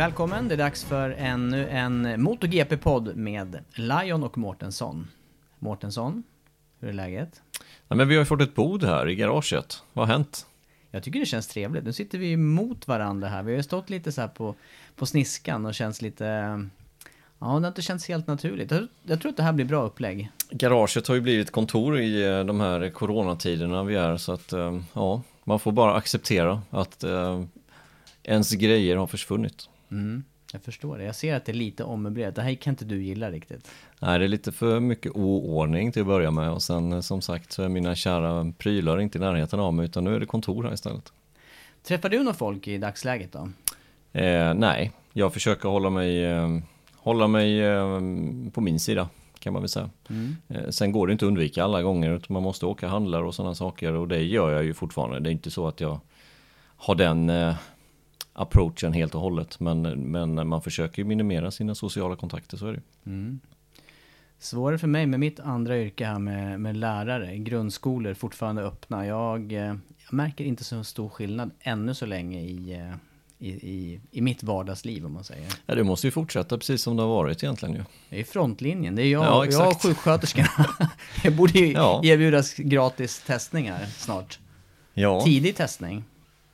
Välkommen, det är dags för ännu en MotoGP-podd med Lion och Mårtensson. Mårtensson, hur är läget? Ja, men vi har ju fått ett bord här i garaget. Vad har hänt? Jag tycker det känns trevligt. Nu sitter vi mot varandra här. Vi har ju stått lite så här på, på sniskan och känns lite... Ja, det har inte känts helt naturligt. Jag, jag tror att det här blir bra upplägg. Garaget har ju blivit kontor i eh, de här coronatiderna vi är så att eh, ja, man får bara acceptera att eh, ens grejer har försvunnit. Mm, jag förstår det. Jag ser att det är lite ommöblerat. Det här kan inte du gilla riktigt. Nej, det är lite för mycket oordning till att börja med och sen eh, som sagt så är mina kära prylar inte i närheten av mig utan nu är det kontor här istället. Träffar du någon folk i dagsläget då? Eh, nej, jag försöker hålla mig, eh, hålla mig eh, på min sida kan man väl säga. Mm. Sen går det inte att undvika alla gånger utan man måste åka handlar och sådana saker och det gör jag ju fortfarande. Det är inte så att jag har den approachen helt och hållet men, men man försöker minimera sina sociala kontakter så är det Mm. Svårare för mig med mitt andra yrke här med, med lärare. Grundskolor fortfarande öppna. Jag, eh, jag märker inte så stor skillnad ännu så länge i, eh, i, i, i mitt vardagsliv om man säger. Ja, det måste ju fortsätta precis som det har varit egentligen ju. Det är frontlinjen. Det är jag, Ja, jag och exakt. sjuksköterskorna. jag borde ju Ja. erbjudas gratis testningar snart. Ja, Tidig testning.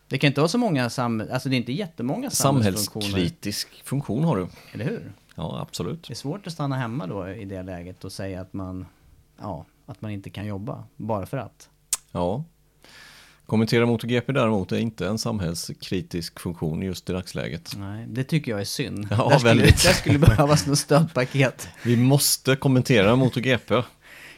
Det kan inte vara så många sam... Alltså det är inte jättemånga samhällsfunktioner. samhällskritisk funktion har du. Eller hur? Ja, absolut. Det är svårt att stanna hemma då i det läget och säga att man, ja, att man inte kan jobba bara för att. Ja. Kommentera MotoGP däremot är inte en samhällskritisk funktion just i dagsläget. Nej, det tycker jag är synd. Ja, där, skulle, väldigt. där skulle behövas något stödpaket. Vi måste kommentera MotoGP.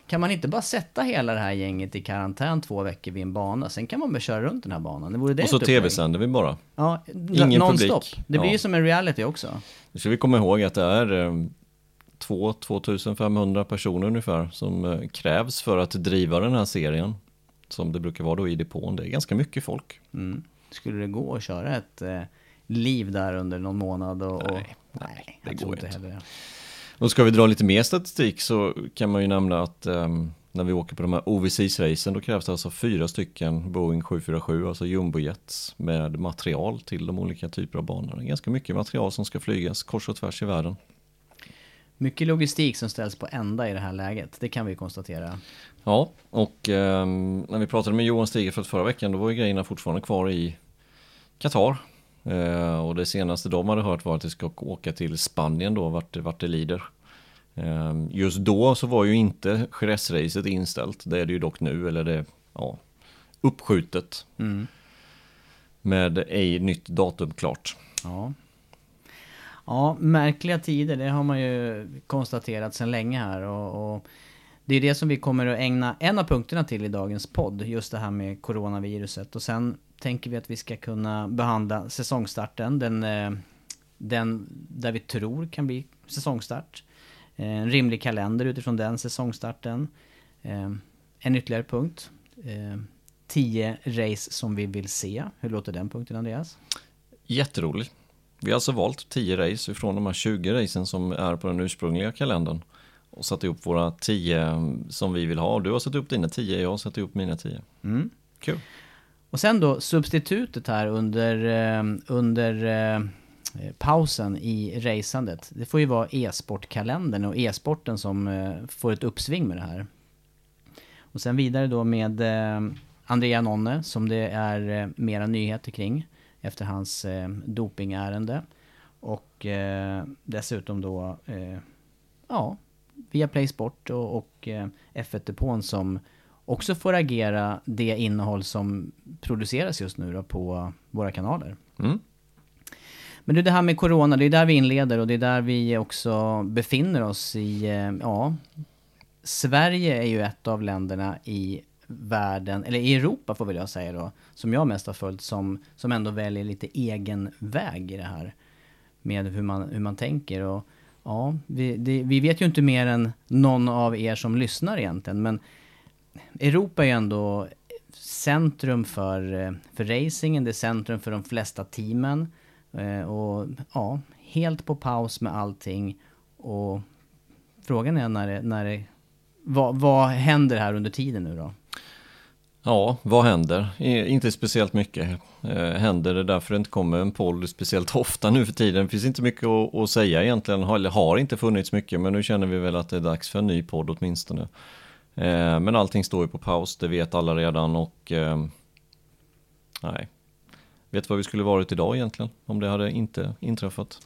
Kan man inte bara sätta hela det här gänget i karantän två veckor vid en bana? Sen kan man väl köra runt den här banan. Det vore det Och så tv-sänder vi bara. Ja, Ingen nonstop. publik. Det blir Ja. ju som en reality också. Nu ska vi komma ihåg att det är eh, 2-2500 personer ungefär som eh, krävs för att driva den här serien. Som det brukar vara då i depån. Det är ganska mycket folk. Mm. Skulle det gå att köra ett eh, liv där under någon månad? Och, och... Nej, nej, det jag tror går inte heller. Och ska vi dra lite mer statistik så kan man ju nämna att ehm, när vi åker på de här OVC-racen då krävs det alltså fyra stycken Boeing 747, alltså jumbojets med material till de olika typer av banor. Det är ganska mycket material som ska flygas kors och tvärs i världen. Mycket logistik som ställs på ända i det här läget. Det kan vi konstatera. Ja, och ehm, när vi pratade med Johan Stiger förra veckan då var ju grejerna fortfarande kvar i Qatar. Eh, och det senaste de hade hört var att de ska åka till Spanien då vart, vart det lider. Eh, just då så var ju inte Jerez-racet inställt. Det är det ju dock nu, eller det ja, uppskjutet. Mm. Med ej nytt datum klart. Ja. Ja, märkliga tider, det har man ju konstaterat sedan länge här. Och, och det är det som vi kommer att ägna en av punkterna till i dagens podd. Just det här med coronaviruset. Och sen tänker vi att vi ska kunna behandla säsongstarten. Den, eh, den där vi tror kan bli säsongstart. En rimlig kalender utifrån den säsongstarten. Eh, en ytterligare punkt. Eh, tio race som vi vill se. Hur låter den punkten Andreas? Jätteroligt. Vi har alltså valt 10 race ifrån de här 20 racen som är på den ursprungliga kalendern. Och satt ihop våra 10 som vi vill ha. Du har satt upp dina 10, jag har satt ihop mina 10. Mm. Kul. Och sen då substitutet här under, eh, under eh, pausen i racandet. Det får ju vara e-sportkalendern och e-sporten som eh, får ett uppsving med det här. Och sen vidare då med Andrea Nonne som det är mera nyheter kring efter hans dopingärende. Och dessutom då, ja, via Play Sport och, och F1-depån som också får agera det innehåll som produceras just nu då på våra kanaler. Mm. Men det, det här med Corona, det är där vi inleder och det är där vi också befinner oss i, eh, ja, Sverige är ju ett av länderna i världen, eller i Europa får väl jag säga då, som jag mest har följt, som, som ändå väljer lite egen väg i det här. Med hur man, hur man tänker och ja, vi, det, vi vet ju inte mer än någon av er som lyssnar egentligen, men Europa är ju ändå centrum för, eh, för racingen, det är centrum för de flesta teamen. Eh, och ja, helt på paus med allting. Och frågan är när det, när det vad, vad händer här under tiden nu då? Ja, vad händer? Inte speciellt mycket eh, händer. Det därför det inte kommer en poll speciellt ofta nu för tiden. Det finns inte mycket att, att säga egentligen, eller har inte funnits mycket, men nu känner vi väl att det är dags för en ny podd åtminstone. Eh, men allting står ju på paus, det vet alla redan och eh, nej. Vet du vad vi skulle varit idag egentligen? Om det hade inte inträffat.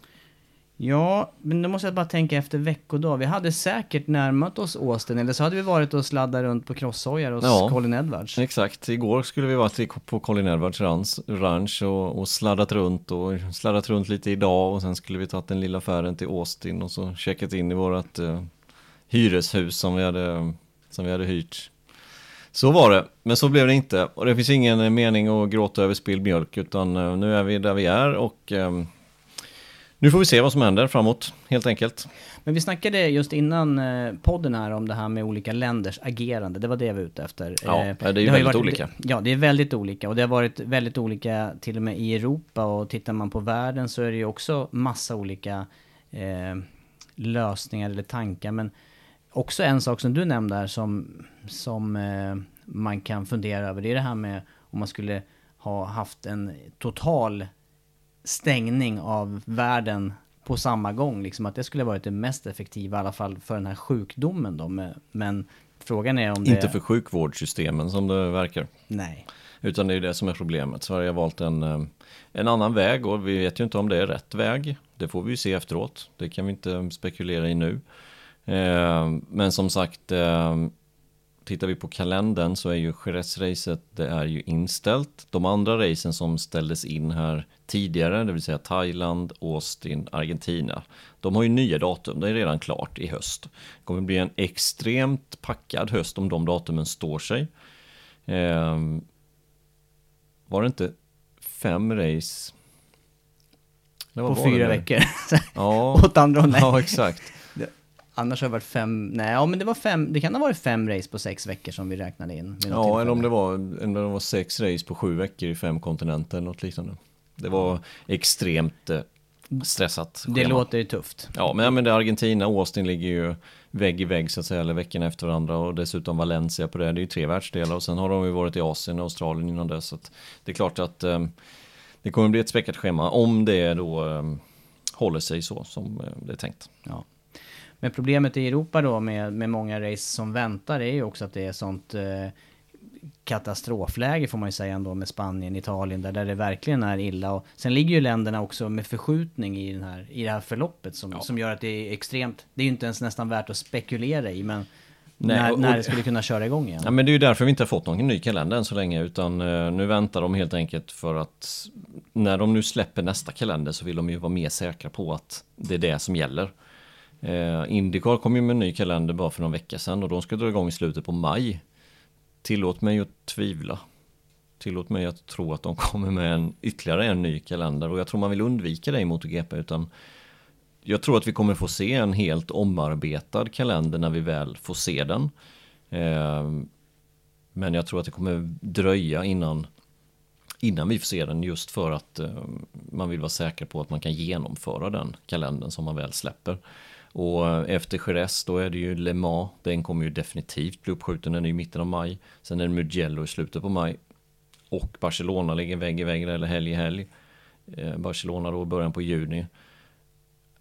Ja, men då måste jag bara tänka efter veckodag. Vi hade säkert närmat oss Austin, eller så hade vi varit och sladdat runt på crosshojar hos ja, Colin Edwards. Exakt, igår skulle vi varit på Colin Edwards ranch och, och sladdat runt och sladdat runt lite idag och sen skulle vi tagit den lilla affären till Austin och så checkat in i vårat uh, hyreshus som vi hade som vi hade hyrt. Så var det, men så blev det inte. Och det finns ingen mening att gråta över spilld mjölk, utan eh, nu är vi där vi är och um, nu får vi se vad som händer framåt, helt enkelt. Men vi snackade just innan eh, podden här om det här med olika länders agerande. Det var det jag var ute efter. Ja, eh, det är ju det väldigt varit, olika. Ja, det är väldigt olika. Och det har varit väldigt olika till och med i Europa. Och tittar man på världen så är det ju också massa olika eh, lösningar eller tankar. Men också en sak som du nämnde här som, som eh, man kan fundera över. Det är det här med om man skulle ha haft en total stängning av världen på samma gång. Liksom att det skulle varit det mest effektiva i alla fall för den här sjukdomen då. Men frågan är om det... Inte för sjukvårdssystemen som det verkar. Nej. Utan det är det som är problemet. Sverige har valt en, eh, en annan väg och vi vet ju inte om det är rätt väg. Det får vi ju se efteråt. Det kan vi inte spekulera i nu. Eh, men som sagt, eh, tittar vi på kalendern så är ju Jerez-racet det är ju inställt. De andra racen som ställdes in här tidigare, det vill säga Thailand, Austin, Argentina. De har ju nya datum, det är redan klart i höst. Det kommer bli en extremt packad höst om de datumen står sig. Eh, var det inte fem race? på fyra veckor? ja, åt andra hållet. Ja, exakt. Annars har det varit fem, nej, ja men det var fem, det kan ha varit fem race på sex veckor som vi räknade in. Ja, eller om det, var, eller om det var sex race på sju veckor i fem kontinenter eller något liknande. Det var extremt eh, stressat. Det schema. låter ju tufft. Ja, men, men det Argentina och Austin ligger ju vägg i vägg så att säga, eller veckorna efter varandra och dessutom Valencia på det. Det är ju tre världsdelar och sen har de ju varit i Asien och Australien innan dess. Så det är klart att um, det kommer bli ett späckat schema om det då um, håller sig så som uh, det är tänkt. Ja. Men problemet i Europa då med, med många race som väntar är ju också att det är sånt eh, katastrofläge får man ju säga ändå med Spanien, Italien där, där det verkligen är illa. Och sen ligger ju länderna också med förskjutning i, den här, i det här förloppet som, ja. som gör att det är extremt, det är ju inte ens nästan värt att spekulera i men Nej, när, och, när det skulle kunna köra igång igen. Ja, men det är ju därför vi inte har fått någon ny kalender än så länge utan uh, nu väntar de helt enkelt för att när de nu släpper nästa kalender så vill de ju vara mer säkra på att det är det som gäller. Eh, Indycar kom ju med en ny kalender bara för någon vecka sedan och de ska dra igång i slutet på maj. Tillåt mig att tvivla. Tillåt mig att tro att de kommer med en, ytterligare en ny kalender och jag tror man vill undvika det i MotoGP utan jag tror att vi kommer få se en helt omarbetad kalender när vi väl får se den. Eh, men jag tror att det kommer dröja innan, innan vi får se den just för att eh, man vill vara säker på att man kan genomföra den kalendern som man väl släpper. Och efter Jerez då är det ju Le Mans, den kommer ju definitivt bli uppskjuten, den är i mitten av maj. Sen är det Mugello i slutet på maj. Och Barcelona ligger vägg i vägg eller helg i helg. Eh, Barcelona då början på juni.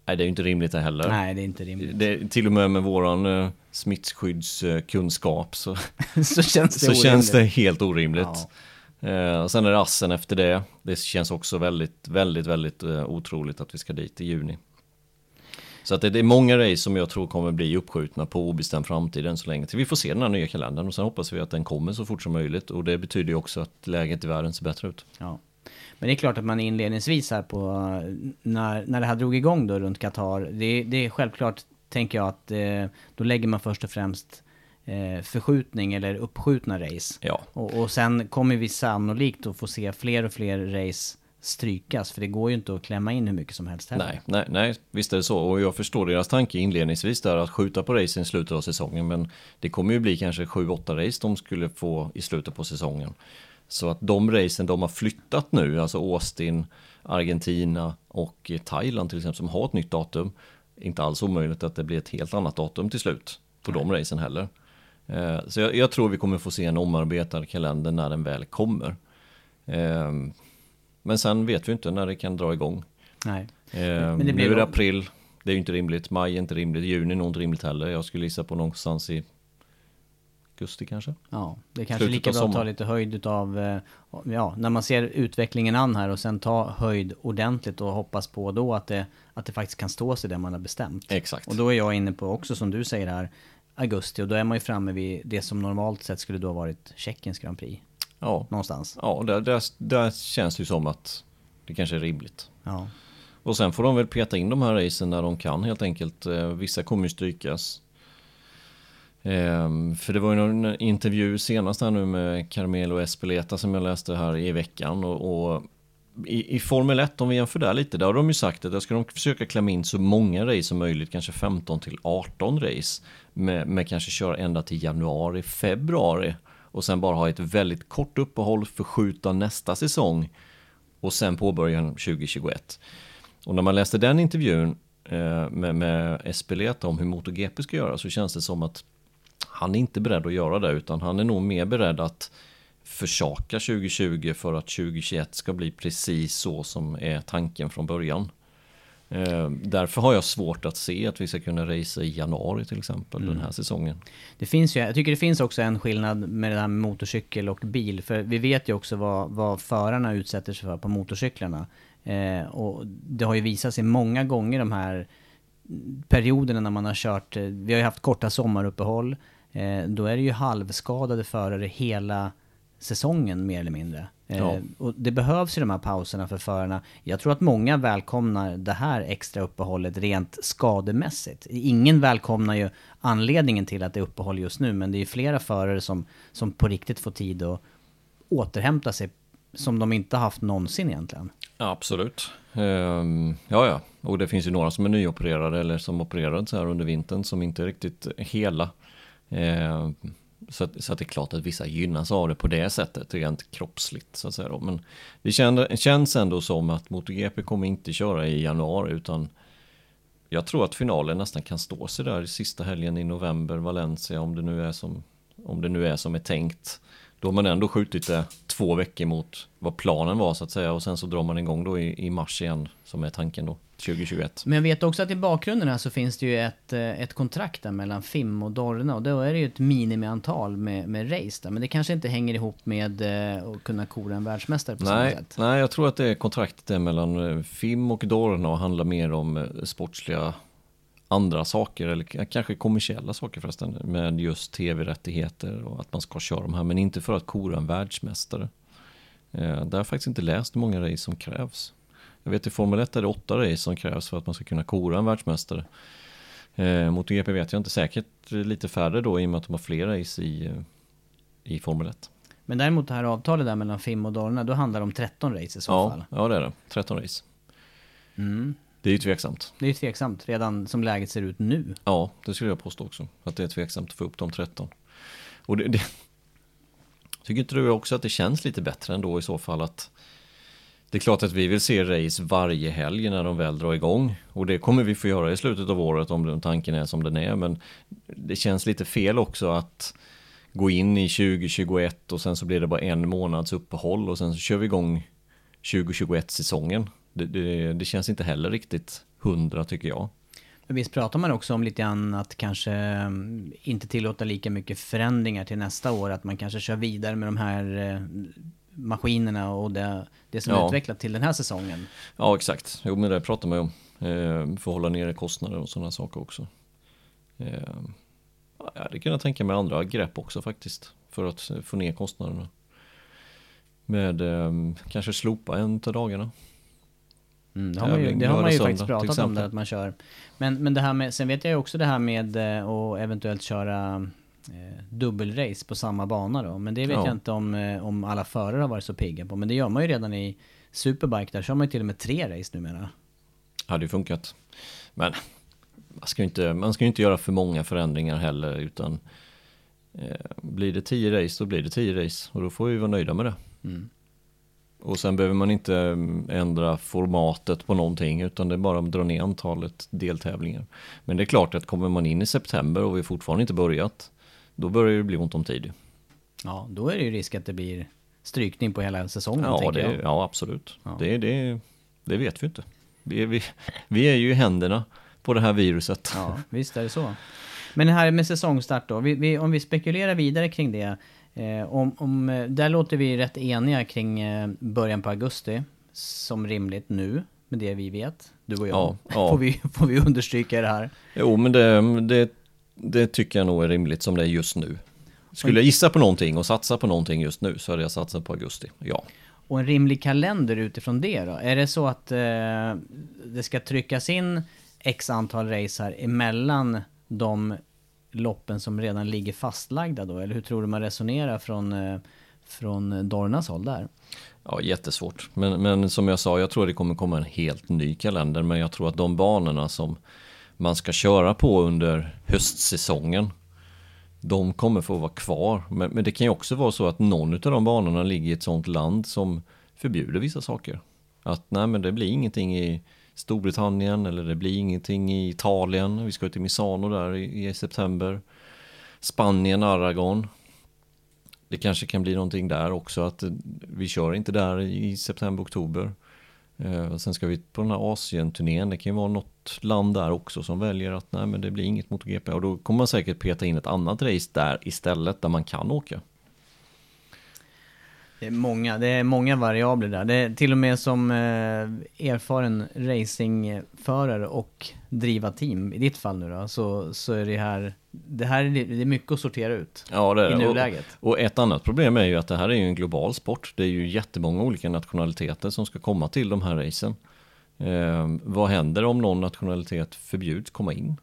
Nej, det är ju inte rimligt det heller. Nej, det är inte rimligt. Det, till och med med våran uh, smittskyddskunskap så, så känns det så känns det helt orimligt. Ja. Uh, och sen är det Assen efter det. Det känns också väldigt, väldigt, väldigt uh, otroligt att vi ska dit i juni. Så att det, det, är många race som jag tror kommer bli uppskjutna på obestämd framtid än så länge. Till vi får se den här nya kalendern och sen hoppas vi att den kommer så fort som möjligt. Och det betyder ju också att läget i världen ser bättre ut. Ja. Men det är klart att man inledningsvis här på, när, när det här drog igång då runt Qatar, det, det är självklart, tänker jag, att eh, då lägger man först och främst eh, förskjutning eller uppskjutna race. Ja. Och, och sen kommer vi sannolikt att få se fler och fler race strykas, för det går ju inte att klämma in hur mycket som helst heller. Nej, nej, nej, visst är det så. Och jag förstår deras tanke inledningsvis där att skjuta på racen i slutet av säsongen, men det kommer ju bli kanske 7-8 race de skulle få i slutet på säsongen. Så att de racen de har flyttat nu, alltså Austin, Argentina och Thailand till exempel som har ett nytt datum. Inte alls omöjligt att det blir ett helt annat datum till slut på Nej. de racen heller. Eh, så jag, jag, tror vi kommer få se en omarbetad kalender när den väl kommer. Men sen vet vi inte när det kan dra igång. Nej. Eh, Men det blir nu är det april, det är ju inte rimligt. Maj är inte rimligt, juni är nog inte rimligt heller. Jag skulle gissa på någonstans i augusti kanske. Ja, det är kanske Slutet lika bra att ta lite höjd utav, eh, ja, när man ser utvecklingen an här och sen ta höjd ordentligt och hoppas på då att det, att det faktiskt kan stå sig det man har bestämt. Exakt. Och då är jag inne på också som du säger här, augusti och då är man ju framme vid det som normalt sett skulle då ha varit Tjeckiens Grand Prix. Ja. Någonstans. Ja, där, där, där känns det ju som att det kanske är rimligt. Ja. Och sen får de väl peta in de här racen när de kan helt enkelt. Eh, vissa kommer ju strykas. Ehm, för det var ju någon intervju senast här nu med Carmelo Espeleta som jag läste här i veckan. Och, och i, i, Formel 1, om vi jämför där lite, där har de ju sagt att där ska de försöka klämma in så många race som möjligt, kanske 15 till 18 race. Med, med kanske köra ända till januari, februari. Och sen bara ha ett väldigt kort uppehåll, förskjuta nästa säsong. Och sen påbörja 2021. Och när man läste den intervjun eh, med, med Espeleta om hur MotoGP ska göra så känns det som att han är inte beredd att göra det utan han är nog mer beredd att försaka 2020 för att 2021 ska bli precis så som är tanken från början. Eh, därför har jag svårt att se att vi ska kunna racea i januari till exempel mm. den här säsongen. Det finns ju, jag tycker det finns också en skillnad med det här med motorcykel och bil. För vi vet ju också vad, vad förarna utsätter sig för på motorcyklarna. Eh, och det har ju visat sig många gånger de här perioderna när man har kört, eh, vi har ju haft korta sommaruppehåll. Eh, då är det ju halvskadade förare hela säsongen mer eller mindre. Eh, ja. Och det behövs ju de här pauserna för förarna. Jag tror att många välkomnar det här extra uppehållet rent skademässigt. Ingen välkomnar ju anledningen till att det är uppehåll just nu, men det är ju flera förare som, som på riktigt får tid att återhämta sig som de inte haft någonsin egentligen. Absolut. Um, ja, ja. Och det finns ju några som är nyopererade eller som opererades här under vintern som inte är riktigt hela. Uh, så, att, så att det är klart att vissa gynnas av det på det sättet, rent kroppsligt så att säga. Då. Men det känns ändå som att MotoGP kommer inte köra i januari utan jag tror att finalen nästan kan stå sig där i sista helgen i november, Valencia, om det nu är som, om det nu är som är tänkt. Då har man ändå skjutit det två veckor mot vad planen var så att säga och sen så drar man igång då i, i mars igen som är tanken då. 2021. Men jag vet också att i bakgrunden här så finns det ju ett, eh, ett kontrakt där mellan FIM och Dorna och då är det ju ett minimiantal med, med race där. Men det kanske inte hänger ihop med eh, att kunna kora en världsmästare på nej, samma sätt. Nej, jag tror att det är kontraktet är mellan eh, FIM och Dorna och handlar mer om sportsliga andra saker eller kanske kommersiella saker förresten med just tv-rättigheter och att man ska köra de här men inte för att kora en världsmästare. där har jag faktiskt inte läst hur många race som krävs. Jag vet i Formel 1 är det åtta race som krävs för att man ska kunna kora en världsmästare. Eh, MotoGP vet jag inte, säkert lite färre då i och med att de har fler race i, i Formel 1. Men däremot det här avtalet där mellan FIM och Dorna, då handlar det om 13 race i så ja, fall? Ja, det är det. 13 race. Mm. Det är ju tveksamt. Det är ju tveksamt redan som läget ser ut nu. Ja, det skulle jag påstå också. Att det är tveksamt att få upp de 13. Och det, det, tycker inte du också att det känns lite bättre ändå i så fall att det är klart att vi vill se race varje helg när de väl drar igång. Och det kommer vi få göra i slutet av året om tanken är som den är. Men det känns lite fel också att gå in i 2021 och sen så blir det bara en månads uppehåll och sen så kör vi igång 2021 säsongen. Det, det, det känns inte heller riktigt hundra tycker jag. Men visst pratar man också om lite grann att kanske mm, inte tillåta lika mycket förändringar till nästa år. Att man kanske kör vidare med de här eh, maskinerna och det, det som ja. är utvecklat till den här säsongen. Ja, exakt. Jo, men det pratar man ju om. Eh, för att hålla nere kostnader och sådana saker också. Eh, ja, det kan jag tänka mig andra grepp också faktiskt. För att få ner kostnaderna. Med eh, kanske slopa en av dagarna. Mm, det har man ju, det har man ju faktiskt pratat om det, att man kör. Men, men det här med, sen vet jag ju också det här med eh, att eventuellt köra eh, dubbelrace på samma bana då. Men det vet ja. jag inte om, eh, om alla förare har varit så pigga på. Men det gör man ju redan i Superbike, där kör man ju till och med tre race numera. Hade ju funkat. Men man ska ju inte, man ska inte göra för många förändringar heller utan eh, blir det tio race då blir det tio race och då får vi vara nöjda med det. Mm. Och sen behöver man inte mm, ändra formatet på någonting utan det är bara att dra ner antalet deltävlingar. Men det är klart att kommer man in i september och vi fortfarande inte börjat då börjar det bli ont om tid. Ja, då är det ju risk att det blir strykning på hela säsongen. Ja, det, jag. ja absolut. Ja. Det, det, det vet vi inte. Vi, vi, vi är ju i händerna på det här viruset. Ja, visst är det så. Men det här med säsongstart då, vi, vi, om vi spekulerar vidare kring det. Eh, om, om, där låter vi rätt eniga kring eh, början på augusti som rimligt nu med det vi vet. Du och jag. Ja, ja. Får, vi, får vi understryka det här. Jo, men det, det, det tycker jag nog är rimligt som det är just nu. Skulle jag gissa på någonting och satsa på någonting just nu så hade jag satsat på augusti, ja. Och en rimlig kalender utifrån det då? Är det så att eh, det ska tryckas in x antal race här emellan de loppen som redan ligger fastlagda då? Eller hur tror du man resonerar från, eh, från Dornas håll där? Ja, jättesvårt. Men, men som jag sa, jag tror det kommer komma en helt ny kalender. Men jag tror att de banorna som man ska köra på under höstsäsongen, de kommer få vara kvar. Men, men det kan ju också vara så att någon av de banorna ligger i ett sånt land som förbjuder vissa saker. Att nej, men det blir ingenting i Storbritannien eller det blir ingenting i Italien. Vi ska till Misano där i, i september. Spanien, Aragon. Det kanske kan bli någonting där också att vi kör inte där i september, oktober. Eh, sen ska vi på den här Asien-turnén, det kan ju vara något land där också som väljer att nej men det blir inget MotoGP och då kommer man säkert peta in ett annat race där istället där man kan åka. Det är många, det är många variabler där. Det är till och med som eh, erfaren racingförare och driva team, i ditt fall nu då, så, så är det här, det här är, det är mycket att sortera ut ja, det är i nuläget. Och, och ett annat problem är ju att det här är ju en global sport. Det är ju jättemånga olika nationaliteter som ska komma till de här racen. Eh, vad händer om någon nationalitet förbjuds komma in?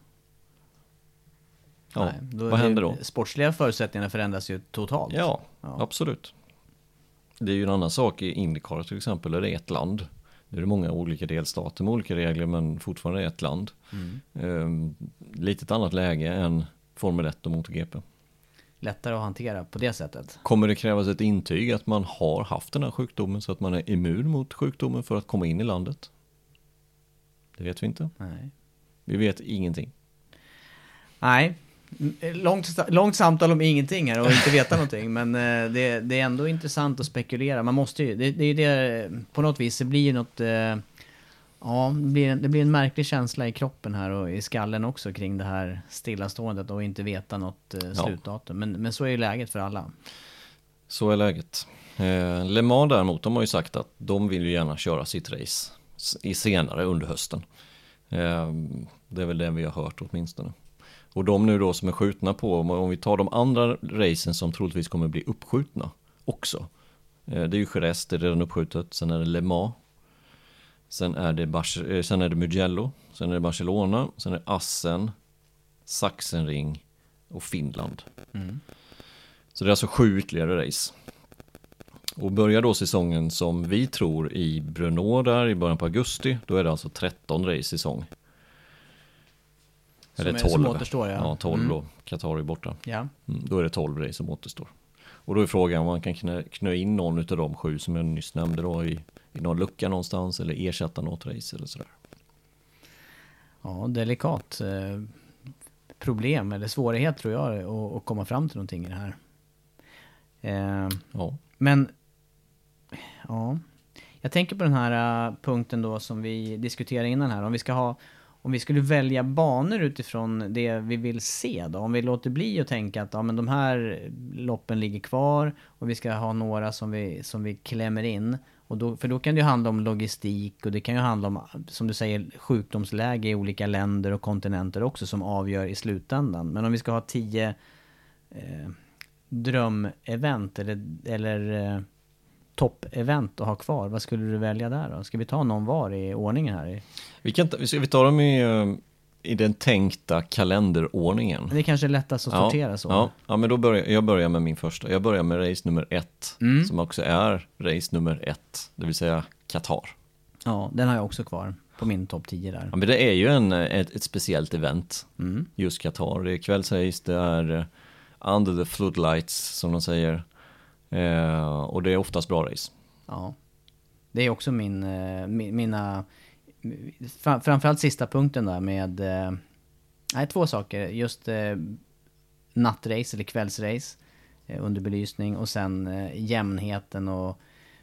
Ja, Nej, vad händer då? Sportsliga förutsättningarna förändras ju totalt. Ja, ja, absolut. Det är ju en annan sak i Indycar till exempel, är det ett land. Det är många olika delstater med olika regler men fortfarande ett land. Mm. Ehm, lite ett annat läge än Formel 1 och MotoGP. Lättare att hantera på det sättet. Kommer det krävas ett intyg att man har haft den här sjukdomen så att man är immun mot sjukdomen för att komma in i landet? Det vet vi inte. Nej. Vi vet ingenting. Nej, Långt, långt samtal om ingenting här och inte veta någonting. Men eh, det, det, är ändå intressant att spekulera. Man måste ju, det, det är det, på något vis, det blir något... Eh, ja, det blir, det blir en märklig känsla i kroppen här och i skallen också kring det här stillaståendet och inte veta något eh, slutdatum. Men, men så är ju läget för alla. Så är läget. Eh, Le Mans däremot, de har ju sagt att de vill ju gärna köra sitt race i senare under hösten. Eh, det är väl det vi har hört åtminstone. Och de nu då som är skjutna på, om vi tar de andra racen som troligtvis kommer bli uppskjutna också. Eh, det är ju Jerez, det är redan uppskjutet. Sen är det Le Mans. Sen är det, Bar eh, sen är det Mugello. Sen är det Barcelona. Sen är det Assen. Sachsenring och Finland. Mm. Så det är alltså sju ytterligare race. Och börjar då säsongen som vi tror i Brno där i början på augusti, då är det alltså 13 race säsong. Som Eller är- 12. som återstår, ja. Ja, 12 Mm. då. Qatar är borta. Ja. Mm, då är det 12 race som återstår. Och då är frågan om man kan knö, knö in någon av de sju som jag nyss nämnde då i, i någon lucka någonstans eller ersätta något race eller sådär. Ja, delikat eh, problem eller svårighet tror jag att, att komma fram till någonting i det här. Eh, Ja, men, ja. Jag tänker på den här eh, punkten då som vi diskuterade innan här. Om vi ska ha, om vi skulle välja banor utifrån det vi vill se då. Om vi låter bli att tänka att ja, men de här loppen ligger kvar och vi ska ha några som vi, som vi klämmer in. Och då, för då kan det ju handla om logistik och det kan ju handla om, som du säger, sjukdomsläge i olika länder och kontinenter också som avgör i slutändan. Men om vi ska ha tio eh, drömevent eller, eller eh, toppevent att ha kvar, vad skulle du välja där då? Ska vi ta någon var i ordningen här? vi kan ta, ska vi ta dem i, eh, i den tänkta kalenderordningen. Det är kanske är lättast att sortera så. Ja, ja, men då börjar jag börjar med min första. Jag börjar med race nummer ett, Mm. som också är race nummer ett, det vill säga Qatar. Ja, den har jag också kvar på min topp 10 där. Ja, men det är ju en, ett, ett speciellt event, Mm. just Qatar. Det är kvällsrace, det är eh, under the floodlights som de säger. Eh, och det är oftast bra race. Ja. Det är också min, eh, mi- mina, fra- framförallt sista punkten där med, eh, nej två saker. Just eh, nattrace eller kvällsrace eh, under belysning och sen eh, jämnheten och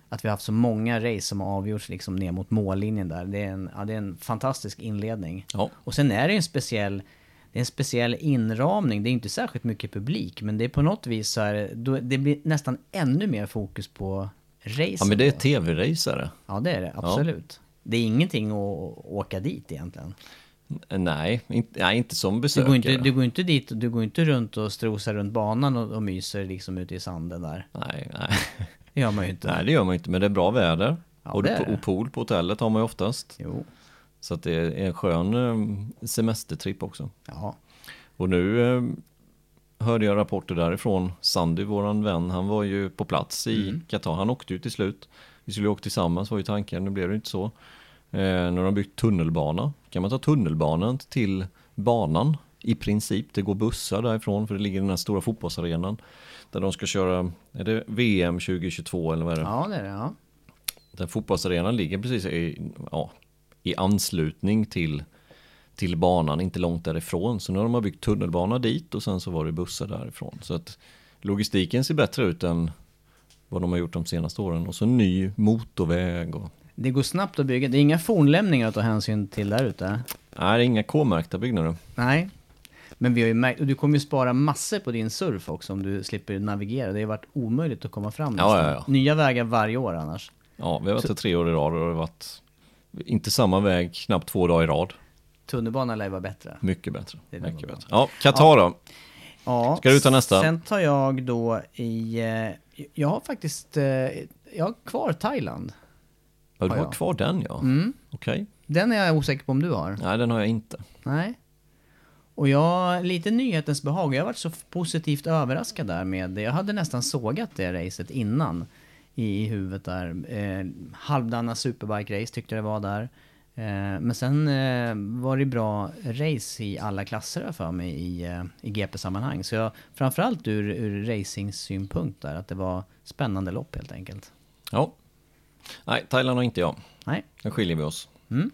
att vi har haft så många race som har avgjorts liksom ner mot mållinjen där. Det är en, ja, det är en fantastisk inledning. Ja, Och sen är det en speciell, det är en speciell inramning. Det är inte särskilt mycket publik, men det är på något vis så är det, blir nästan ännu mer fokus på race. ja men det är tv-racare. Ja, det är det. Absolut. Det är ingenting att åka dit egentligen. Nej, inte, nej, inte som Du besökare. går, inte, du går inte dit, du går inte runt och strosar runt banan och, och myser liksom ute i sanden där. Nej, nej. Det gör man ju inte. nej, det gör man inte, men det är bra väder. Ja, och, det är det. och pool på hotellet har man ju oftast. Jo, Så att det är en skön eh, semestertripp också. ja. Och nu eh, hörde jag rapporter därifrån. Sandy, våran vän, han var ju på plats i Mm. Qatar. Han åkte ju till slut. Vi skulle åka tillsammans var ju tanken, nu blev det inte så. Eh, har de byggt tunnelbana. Kan man ta tunnelbanan till banan i princip. Det går bussar därifrån för det ligger i den här stora fotbollsarenan. Där de ska köra, är det VM 2022 eller vad är det? Ja, det är det. Ja. Den fotbollsarenan ligger precis i, ja, i anslutning till, till banan, inte långt därifrån. Så nu har de byggt tunnelbana dit och sen så var det bussar därifrån. Så att logistiken ser bättre ut än vad de har gjort de senaste åren. Och så ny motorväg och... Det går snabbt att bygga. Det är inga fornlämningar att ta hänsyn till där ute. Nej, det är inga K-märkta byggnader. Nej. Men vi har ju märkt, och du kommer ju spara massor på din surf också om du slipper navigera. Det har varit omöjligt att komma fram Ja, ja, ja. Nya vägar varje år annars. Ja, vi har varit där tre år i rad och det har varit inte samma väg knappt två dagar i rad. Tunnelbanan lär ju vara bättre. Mycket bättre. Det Mycket bättre. Ja, Qatar då. Ja. Ska du ta nästa? Sen tar jag då i... eh, Jag har faktiskt... eh, Jag har kvar Thailand. Ja, du har har kvar den ja. Mm. Okej. Den är jag osäker på om du har. Nej, den har jag inte. Nej. Och jag, lite nyhetens behag. Jag har varit så positivt överraskad där med det. Jag hade nästan sågat det racet innan i, huvudet där. Eh, halvdana superbike-race tyckte jag det var där. Eh, men sen eh, var det bra race i alla klasser för mig i, eh, i GP-sammanhang. Så jag, framförallt ur, ur racing-synpunkt där, att det var spännande lopp helt enkelt. Ja. Nej, Thailand har inte jag. Nej. Där skiljer vi oss. Mm.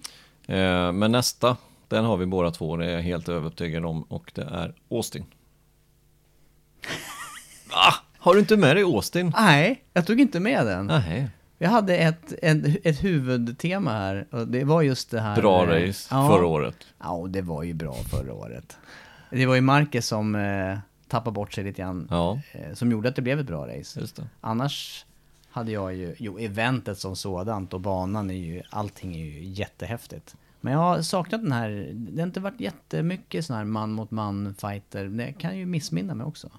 Men nästa, den har vi båda två, det är jag helt övertygad om. Och det är Austin. Va? Har du inte med dig Austin? Nej, jag tog inte med den. Nej. Jag hade ett, ett, ett huvudtema här och det var just det här... Bra eh, race ja. förra året. Ja, det var ju bra förra året. Det var ju Marquez som eh, tappade bort sig lite grann. Ja, Eh, som gjorde att det blev ett bra race. Annars hade jag ju, jo eventet som sådant och banan är ju, allting är ju jättehäftigt. Men jag har saknat den här, det har inte varit jättemycket sån här man mot man fighter. Det kan ju missminna mig också.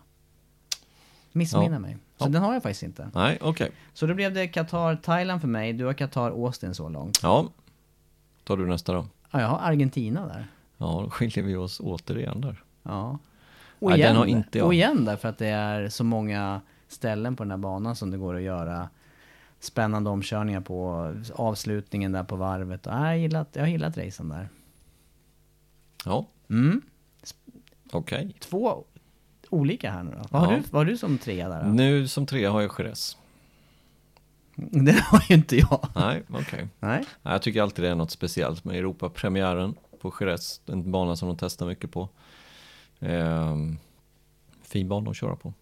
Missminna Ja. mig. Så Ja. den har jag faktiskt inte. Nej, okej. Så då blev det Qatar, Thailand för mig. Du har Qatar, Austin så långt. Ja. Tar du nästa då? Ja, jag har Argentina där. Ja, då skiljer vi oss återigen där. Ja. Och Nej, igen, den har inte jag. och igen därför att det är så många ställen på den här banan som det går att göra spännande omkörningar på avslutningen där på varvet. Och, nej, jag, har gillat, jag har gillat racen där. Ja, Mm. okej. Två olika här nu då. Vad har, Ja. du, vad har du som trea där då? Nu som trea har jag Jerez. Det har ju inte jag. Nej, okej. Nej. Nej, Jag tycker alltid det är något speciellt med Europapremiären på Jerez. En bana som de testar mycket på. Ehm, fin bana att köra på.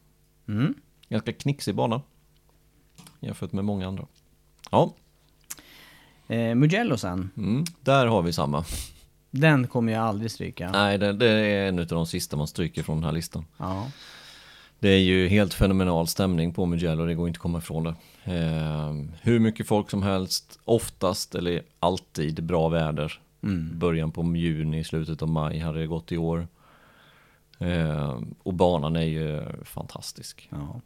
Mm. Ganska knixig bana. Jämfört med många andra. Ja, Eh, Mugello sen. mm, där har vi samma. Den kommer jag aldrig stryka. Nej, det, det är en av de sista man stryker från den här listan. Ja. Det är ju helt fenomenal stämning på Mugello, det går inte att komma ifrån det. Ehm, hur mycket folk som helst, oftast eller alltid bra väder. Mm. Början på juni, slutet av maj hade det gått i år. Ehm, och banan är ju fantastisk. ja.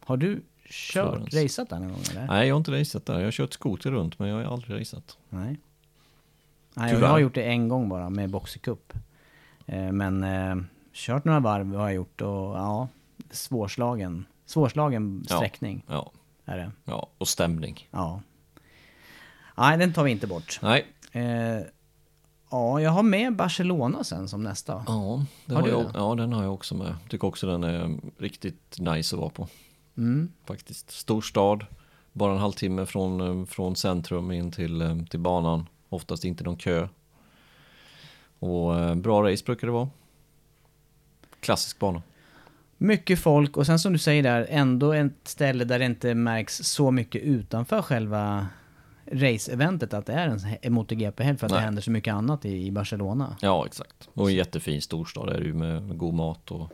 Har du kört, raceat där någon gång eller? Nej, jag har inte raceat där. Jag har kört skoter runt, men jag har aldrig raceat. Nej. Nej, jag har gjort det en gång bara med Boxer Cup. Eh, men eh, kört några varv har jag gjort och ja, svårslagen, svårslagen Ja. sträckning Ja, är det. ja, och stämning. Ja. Nej, den tar vi inte bort. Nej, Eh, ja, jag har med Barcelona sen som nästa. ja, det Har har jag, det? ja, den har jag också med. Tycker också den är riktigt nice att vara på. Mm. Faktiskt. Stor stad, bara en halvtimme från, eh, från centrum in till, eh, till banan. Oftast inte någon kö. Och eh, bra race brukar det vara. Klassisk bana. Mycket folk och sen som du säger där, ändå ett ställe där det inte märks så mycket utanför själva race-eventet att det är en MotoGP-helg för att det Nej. händer så mycket annat i, Barcelona. Ja, exakt. Och en jättefin storstad är det ju med, med god mat och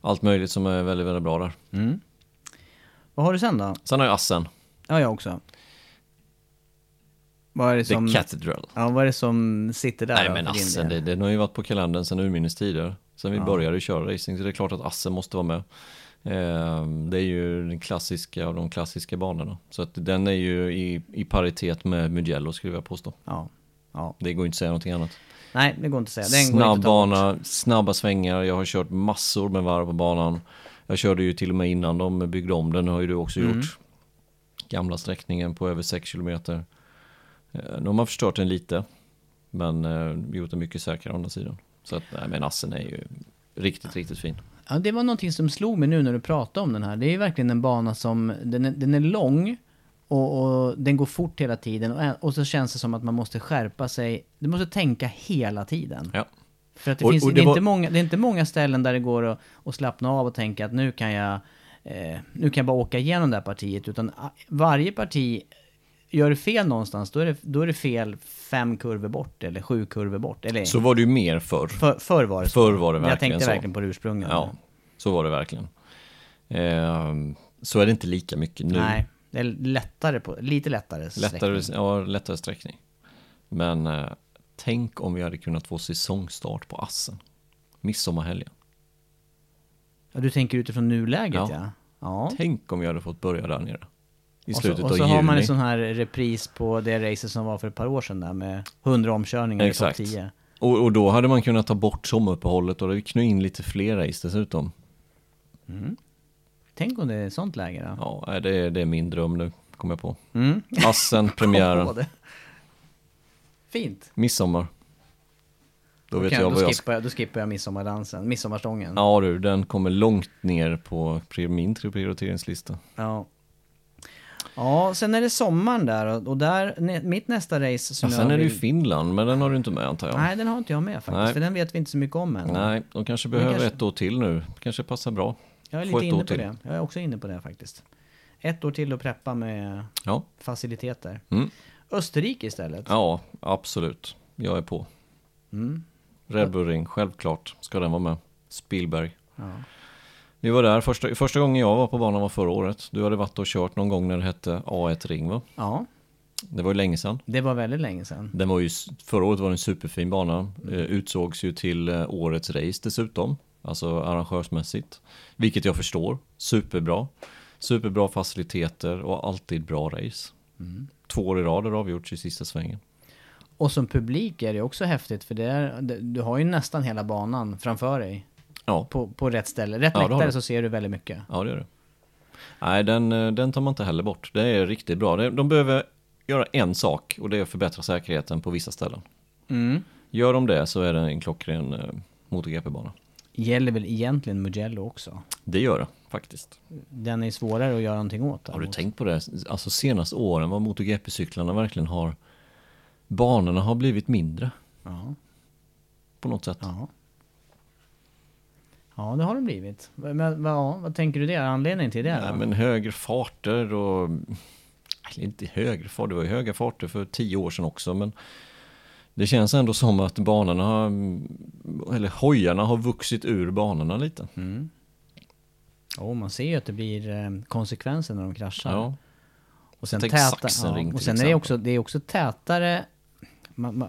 allt möjligt som är väldigt, väldigt bra där. Mm. Vad har du sen då? Sen har jag Assen, Ja, jag också. Vad är det The som, Cathedral. ja, vad är det som sitter där Nej då men Assen, det, den har ju varit på kalendern sedan urminnes tider. Sen vi Ja. började köra racing, så det är klart att Assen måste vara med. Ehm, det är ju den klassiska av de klassiska banorna. Så att den är ju i, i paritet med Mugello skulle jag påstå. Ja. ja. Det går inte att säga någonting annat. Nej, det går inte att säga. Den Snabb bana, snabba svängar, jag har kört massor med varv på banan. Jag körde ju till och med innan de byggde om den, har ju du också Mm. gjort. Gamla sträckningen på över 6 kilometer. Eh, Nu har man förstört den lite, men eh, gjort den mycket säkrare å andra sidan. Så att, nej men Assen är ju riktigt, riktigt fin. Ja, det var någonting som slog mig nu när du pratade om den här. Det är ju verkligen en bana som, den är, den är lång och, och den går fort hela tiden och, och så känns det som att man måste skärpa sig. Du måste tänka hela tiden. Ja. För att det, Och- finns, det, det är var- inte många, det är inte många ställen där det går att, att slappna av och tänka att nu kan jag, eh, nu kan jag bara åka igenom det här partiet. Utan ah, varje parti, gör det fel någonstans, då är det, då är det fel fem kurvor bort eller sju kurvor bort. Eller, Så var det ju mer förr. för, förr var det så. Förr var det Men Jag verkligen tänkte så. verkligen på det ursprungliga. Ja, så var det verkligen. Ehm, så är det inte lika mycket nu. Nej, det är lättare på, lite lättare Lättare, sträckning. ja, lättare sträckning. Men eh, tänk om vi hade kunnat få säsongstart på Assen. Midsommarhelgen. Ja, du tänker utifrån nuläget ja. Ja. Ja. Tänk om vi hade fått börja där nere. I Och så, slutet och av så juni. har man en sån här repris på det racet som var för ett par år sedan där med 100 omkörningar i Exakt. topp 10. och, och då hade man kunnat ta bort sommaruppehållet och det knö in lite fler race dessutom. Tänk om det är ett sånt läge då. Ja, det är, det är min dröm nu, kommer jag på. Mm. Assen, premiären. Fint. midsommar. Då vet Kan- jag då, jag... skippar jag, då skippar jag midsommardansen, midsommarstången. Ja du, den kommer långt ner på min prioriteringslista. Ja. Ja, sen är det sommaren där och, där, nä- mitt nästa race som Ja, jag sen är det ju Finland, men den har du inte med antar jag. Nej, den har inte jag med faktiskt, Nej. för den vet vi inte så mycket om än. Nej, de kanske behöver kanske- ett år till nu. Kanske passar bra. Jag är lite inne på till. det. Jag är också inne på det faktiskt. Ett år till att preppa med Ja, faciliteter. Mm. Österrike istället. ja absolut. Jag är på. Mm. Red Bull Ring, självklart ska den vara med. Spielberg. Ja. Vi var där, första, första gången jag var på banan var förra året. Du hade varit och kört någon gång när det hette A1 Ring va? ja, Det var ju länge sedan. det var väldigt länge sedan. Den var ju, förra året var det en superfin bana. Eh, utsågs ju till eh, årets race dessutom. Alltså arrangörsmässigt. Vilket jag förstår. Superbra. Superbra faciliteter och alltid bra race. Två år i rad har det avgjorts i sista svängen. Och som publik är det också häftigt för det är, du har ju nästan hela banan framför dig. Ja, På, på rätt ställe. Rätt Ja, läktare du. så ser du väldigt mycket. ja det är det. Nej, den, eh, den tar man inte heller bort. Det är riktigt bra. De behöver göra en sak och det är att förbättra säkerheten på vissa ställen. Mm. Gör de det så är det en klockren eh, MotoGP-bana. Gäller väl egentligen Mugello också. Det gör det faktiskt. Den är svårare att göra någonting åt. Har du tänkt på det? Alltså senaste åren vad MotoGP-cyklarna verkligen har... Banorna har blivit mindre Ja, på något sätt. ja. Ja, det har det blivit. Men, vad- ja, vad tänker du det? Anledningen till det? Nej, då? men högre farter och... Inte högre fart, det var ju höga farter för tio år sedan också men det känns ändå som att banorna har, eller hojarna har vuxit ur banorna lite. Mm. Jo, man ser ju att det blir eh, konsekvenser när de kraschar. Ja, och sen, täta, ja, och sen är det, också, det är också tätare... Man, man,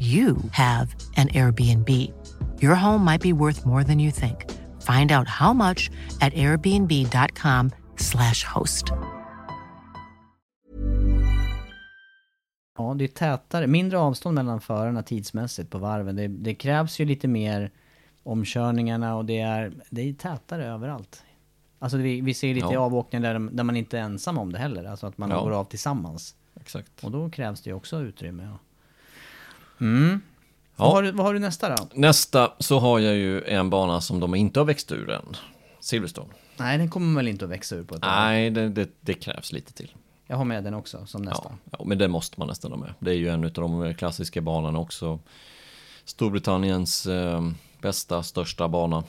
you have an Airbnb. Your home might be worth more than you think. Find out how much at airbnb.com/slash host. Ja, det är tätare, mindre avstånd mellan förarna tidsmässigt på varven. Det, det krävs ju lite mer omkörningarna och det är, det är tätare överallt. Alltså vi, vi ser lite Ja. avåkningar där, där man inte är ensam om det heller. Alltså att man Ja. går av tillsammans. exakt. Och då krävs det ju också utrymme. Ja. Mm. Ja. Vad, har du, vad har du nästa då? Nästa så har jag ju en bana som de inte har växt ur än. Silverstone. Nej, den kommer väl inte att växa ur på ett. Nej, det, det, det krävs lite till. Jag har med den också som nästa. Ja, ja, men det måste man nästan ha med. Det är ju en av de klassiska banorna också. Storbritanniens eh, bästa, största bana.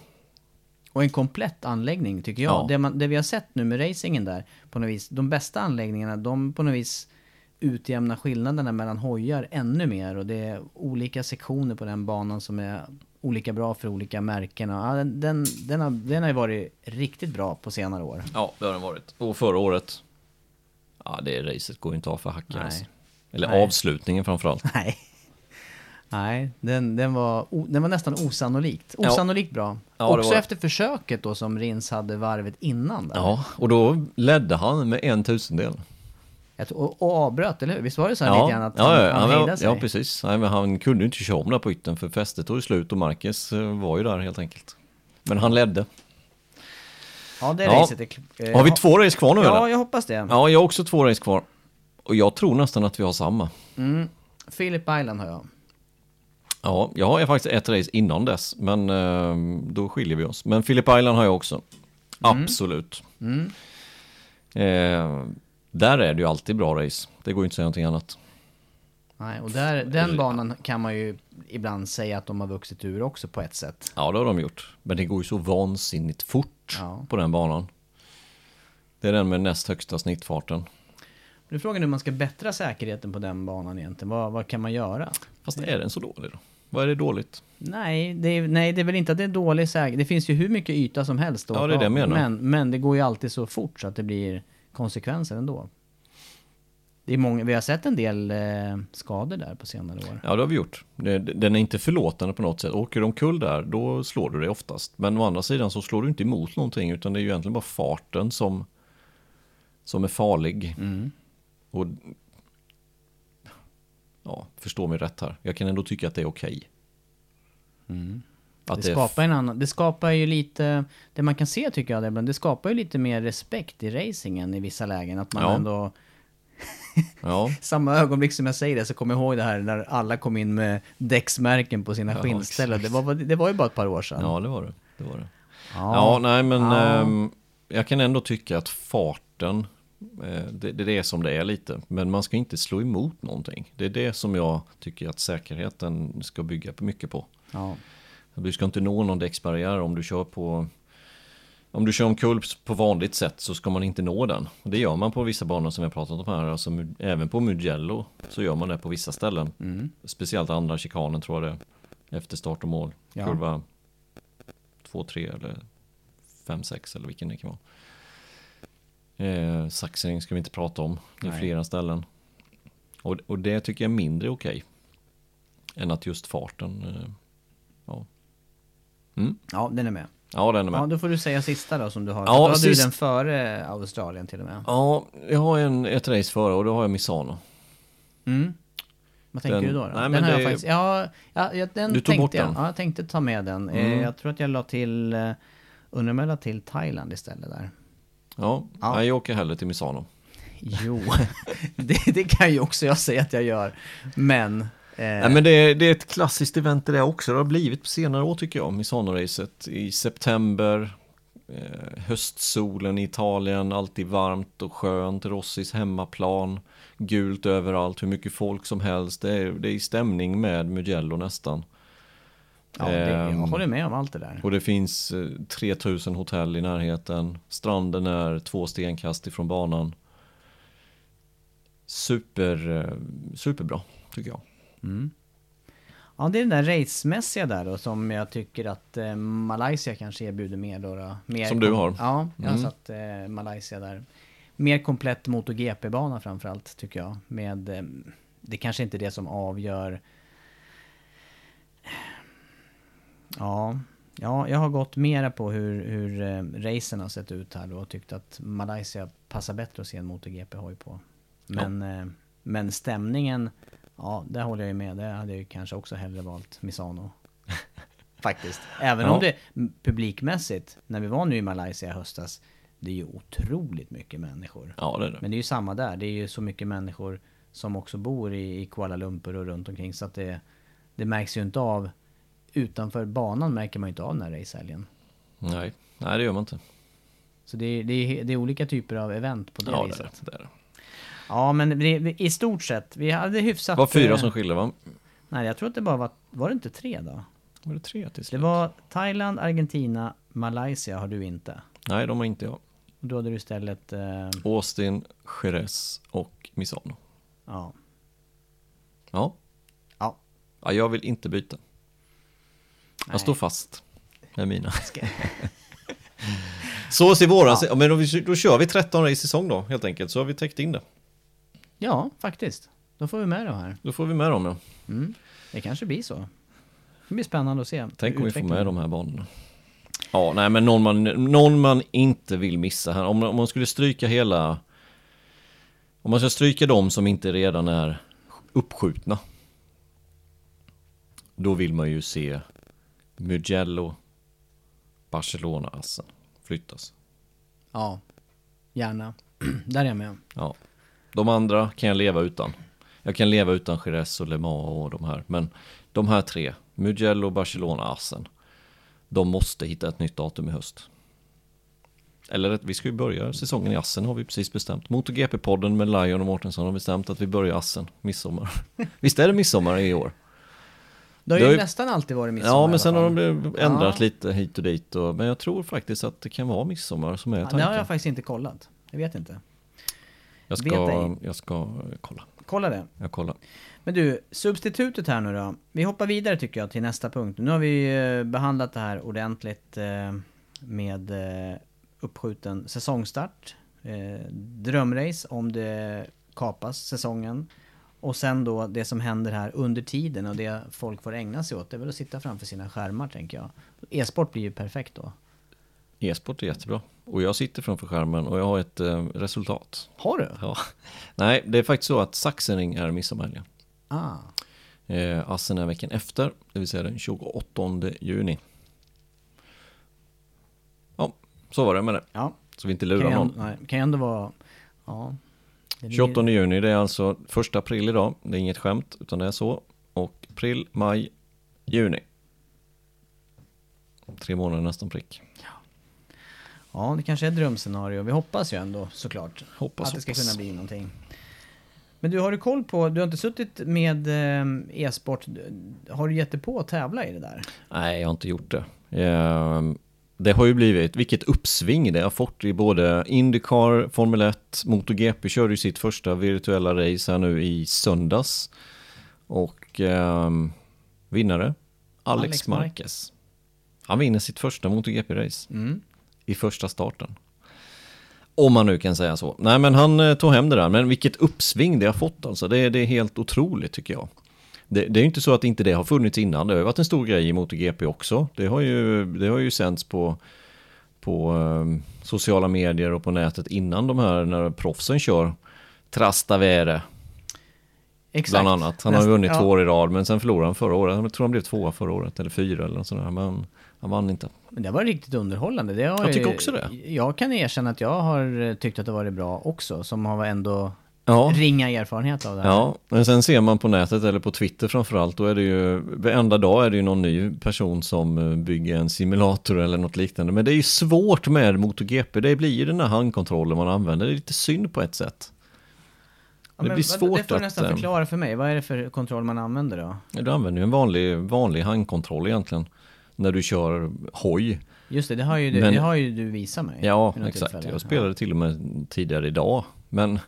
Och en komplett anläggning tycker jag. Ja. Det, man, det vi har sett nu med racingen där, på något vis, de bästa anläggningarna, de på något vis utjämnar skillnaderna mellan hojar ännu mer. Och det är olika sektioner på den banan som är olika bra för olika märken. Ja, den, den, den, har, den har ju varit riktigt bra på senare år. Ja, det har den varit. Och förra året, ja det racet går ju inte av för hacken alltså. Eller Nej. avslutningen framförallt. Nej. Nej, den, den, var, den var nästan osannolikt. Ja. Osannolikt bra. Ja, Också efter försöket då som Rins hade varvet innan. Där. Ja, och då ledde han med en tusendel. Och, och avbröt, eller hur? Visst var det så här Ja, lite grann att ja, han, ja, han ja, hejdade sig? ja, precis. Nej, han kunde inte köra om där på ytten för fästet tog slut och Marquez eh, var ju där helt enkelt. Men han ledde. Ja, det Ja. racet är... eh, Har vi ja. två race kvar nu Ja, eller? jag hoppas det. Ja, jag har också två race kvar. Och jag tror nästan att vi har samma. Mm. Philip Island har jag. Ja, jag har faktiskt ett race innan dess, men eh, då skiljer vi oss. Men Philip Island har jag också. Absolut. Mm. Eh, där är det ju alltid bra race. Det går ju inte att säga någonting annat. Nej, och där, den banan kan man ju ibland säga att de har vuxit ur också på ett sätt. Ja, det har de gjort. Men det går ju så vansinnigt fort Ja. på den banan. Det är den med näst högsta snittfarten. Nu är frågan hur man ska bättra säkerheten på den banan egentligen. Vad, vad kan man göra? Fast är den så dålig då? Vad är det dåligt? Nej det, är, nej, det är väl inte att det är dålig säkerhet. Det finns ju hur mycket yta som helst. Då, Ja, det är det jag menar. Men, men det går ju alltid så fort så att det blir konsekvenser ändå. det är många, vi har sett en del eh, skador där på senare år. Ja, det har vi gjort. Det- Den är inte förlåtande på något sätt. Åker du omkull där, då slår du dig oftast. Men å andra sidan så slår du inte emot någonting, utan det är ju egentligen bara farten som, som är farlig. Mm. Och ja, förstå mig rätt här. Jag kan ändå tycka att det är okej. Att Mm. Det skapar en annan, det skapar ju lite, det man kan se tycker jag, det, det skapar ju lite mer respekt i racingen i vissa lägen. Att man Ja. ändå, Ja, samma ögonblick som jag säger det så kommer jag ihåg det här när alla kom in med däcksmärken på sina Ja, skinnställen. Det var, det var ju bara ett par år sedan. ja det var det. det, var det. Ja. Ja, nej men Ja. ehm, jag kan ändå tycka att farten, eh, det, det är som det är lite. Men man ska inte slå emot någonting. Det är det som jag tycker att säkerheten ska bygga mycket på. ja. Du ska inte nå någon däcksbarriär om du kör på om du kör omkull på vanligt sätt så ska man inte nå den. Och Det gör man på vissa banor som vi har pratat om här. Alltså, även på Mugello så gör man det på vissa ställen. Mm. Speciellt andra chikanen tror jag det är. Efter start och mål. Ja. Kurva 2, 3 eller 5, 6 eller vilken det kan vara. Eh, saxning ska vi inte prata om. Det är Nej. flera ställen. Och, och det tycker jag är mindre okej. Än att just farten. Eh. Mm. ja, den är med. ja, den är med. Ja, då får du säga sista då som du har. Ja, då hade du sist- den före Australien till och med. Ja, jag har en, ett race före och då har jag Misano. Mm. Vad tänker Den- du då? då? nej, den men har jag faktiskt, ja, ja, ja, den Du tog tänkte bort jag, den? Ja, jag tänkte ta med den. Eh, Mm. Jag tror att jag la till, eh, undrar om jag la till Thailand istället där. Ja, Ja. Nej, jag åker hellre till Misano. Jo, det, det kan ju också jag säga att jag gör. Men... Eh, Nej, men det är, det är ett klassiskt event det också. Det har blivit på senare år tycker jag. Misano-racet i september. Eh, höstsolen i Italien, alltid varmt och skönt. Rossis hemmaplan. Gult överallt, hur mycket folk som helst. Det är, det är i stämning med Mugello nästan. ja, det, jag ehm, håller med om allt det där. Och det finns eh, 3000 hotell i närheten. Stranden är två stenkast ifrån banan. Super, eh, superbra tycker jag. Mm. Ja, det är den där racemässiga där då som jag tycker att eh, Malaysia kanske erbjuder mer då. då. Mer Som du har. Ja, jag har Mm. satt eh, Malaysia där. Mer komplett MotoGP-bana framförallt tycker jag. Med, eh, det kanske inte är det som avgör. Ja, ja jag har gått mera på hur, hur eh, racen har sett ut här då och tyckt att Malaysia passar bättre att se en MotoGP-hoj på. Men, eh, men stämningen, ja, där håller jag ju med. Det hade jag ju kanske också hellre valt Misano. Faktiskt. Även Ja. om det publikmässigt, när vi var nu i Malaysia i höstas, det är ju otroligt mycket människor. Ja det är det. Men det är ju samma där. Det är ju så mycket människor som också bor i, i Kuala Lumpur och runt omkring så att det, det märks ju inte av utanför banan märker man ju inte av den här racehelgen. Nej, nej det gör man inte. Så det är, det, är, det är olika typer av event på det Ja det viset. det. det, är det. Ja men det, i stort sett, vi hade hyfsat... Det var fyra eh, som skiljer va? Nej jag tror att det bara var, var det inte tre då? Var det tre till Det slut? var Thailand, Argentina, Malaysia har du inte. Nej de har inte jag. Och då hade du istället, eh, Austin, Jerez och Misano. ja. Ja. Ja. ja. Jag vill inte byta. Jag Nej. står fast med mina. Ska- Så ser våran, ja. men då, då kör vi 13 race i säsong då helt enkelt. Så har vi täckt in det. Ja, faktiskt. Då får vi med de här. Då får vi med dem ja. Mm. Det kanske blir så. Det blir spännande att se. Tänk om vi får med de här banorna. Ja, nej men någon man, någon man inte vill missa här. Om, om man skulle stryka hela... Om man ska stryka de som inte redan är uppskjutna. Då vill man ju se Mugello, Barcelona-assen flyttas. Ja, gärna. Där är jag med. Ja. De andra kan jag leva utan. Jag kan leva utan Jerez och Le Mans och de här. Men de här tre, Mugello, Barcelona, Assen. De måste hitta ett nytt datum i höst. Eller att vi ska ju börja säsongen i Assen har vi precis bestämt. MotoGP-podden med Lion och Mårtensson har bestämt att vi börjar Assen, midsommar. Visst är det midsommar i år? Det har Det ju har ju- nästan alltid varit midsommar Ja, men sen har de ändrat Ja. lite hit och dit. Och, men jag tror faktiskt att det kan vara midsommar som är Ja, tanken. det har jag faktiskt inte kollat. Jag vet inte. Jag, ska, jag ska kolla. Kolla det. Jag kollar. Men du, substitutet här nu då. Vi hoppar vidare tycker jag till nästa punkt. Nu har vi eh, behandlat det här ordentligt eh, med eh, uppskjuten säsongstart. Drömrace om det kapas säsongen. Och sen då det som händer här under tiden och det folk får ägna sig åt, det är väl att sitta framför sina skärmar tänker jag. E-sport blir ju perfekt då. E-sport är jättebra. Och jag sitter framför skärmen och jag har ett eh, resultat. Har du? Ja. Nej, det är faktiskt så att Saxenring är midsommarhelgen. Ah. Eh, Assen är veckan efter, det vill säga den 28 juni. Ja, så var det med det. Ja. Så vi inte lurar någon. nej, kan ju ändå vara... Ja. Det blir- 28 juni, det är alltså första april idag. Det är inget skämt, utan det är så. Och april, maj, juni. Tre månader nästan prick. Ja, det kanske är ett drömscenario. Vi hoppas ju ändå såklart. Hoppas, att det ska hoppas. kunna bli någonting. Men du, har du koll på... Du har inte suttit med eh, e-sport. Har du gett dig på att tävla i det där? Nej, jag har inte gjort det. Ehm, Det har ju blivit, vilket uppsving det har fått i både Indycar, Formel 1, MotoGP körde ju sitt första virtuella race här nu i söndags. Och ehm, vinnare, Alex, Alex Marquez. Han vinner sitt första MotoGP-race Mm. I första starten. Om man nu kan säga så. Nej men han eh, tog hem det där, men vilket uppsving det har fått alltså. Det, är- det är helt otroligt tycker jag. Det, det är ju inte så att inte det har funnits innan. Det har ju varit en stor grej i MotoGP också. Det har ju, det har ju sänts på, på eh, sociala medier och på nätet innan de här, när proffsen kör. Trastavere Exakt. bland annat. Han har ju Näst- vunnit ja. två år i rad, men sen förlorade han förra året. Jag tror han blev tvåa förra året, eller fyra eller något sånt där. Men han vann inte. Men det var riktigt underhållande. Det har Jag tycker ju- också det. Jag kan erkänna att jag har eh, tyckt att det varit bra också. Som har ändå Ja. ringa erfarenhet av det här. Ja, men sen ser man på nätet eller på Twitter framförallt, då är det ju, varenda dag är det ju någon ny person som eh, bygger en simulator eller något liknande. Men det är ju svårt med MotoGP, det blir ju den här handkontrollen man använder, det är lite synd på ett sätt. Ja, det blir svårt Det får du att, nästan eh, förklara för mig. Vad är det för kontroll man använder då? Du använder ju en vanlig, vanlig handkontroll egentligen, när du kör hoj. Just det, det har ju du, Men- det har ju du visat mig. Ja, exakt. tillfälle. Jag spelade till och med tidigare idag. Men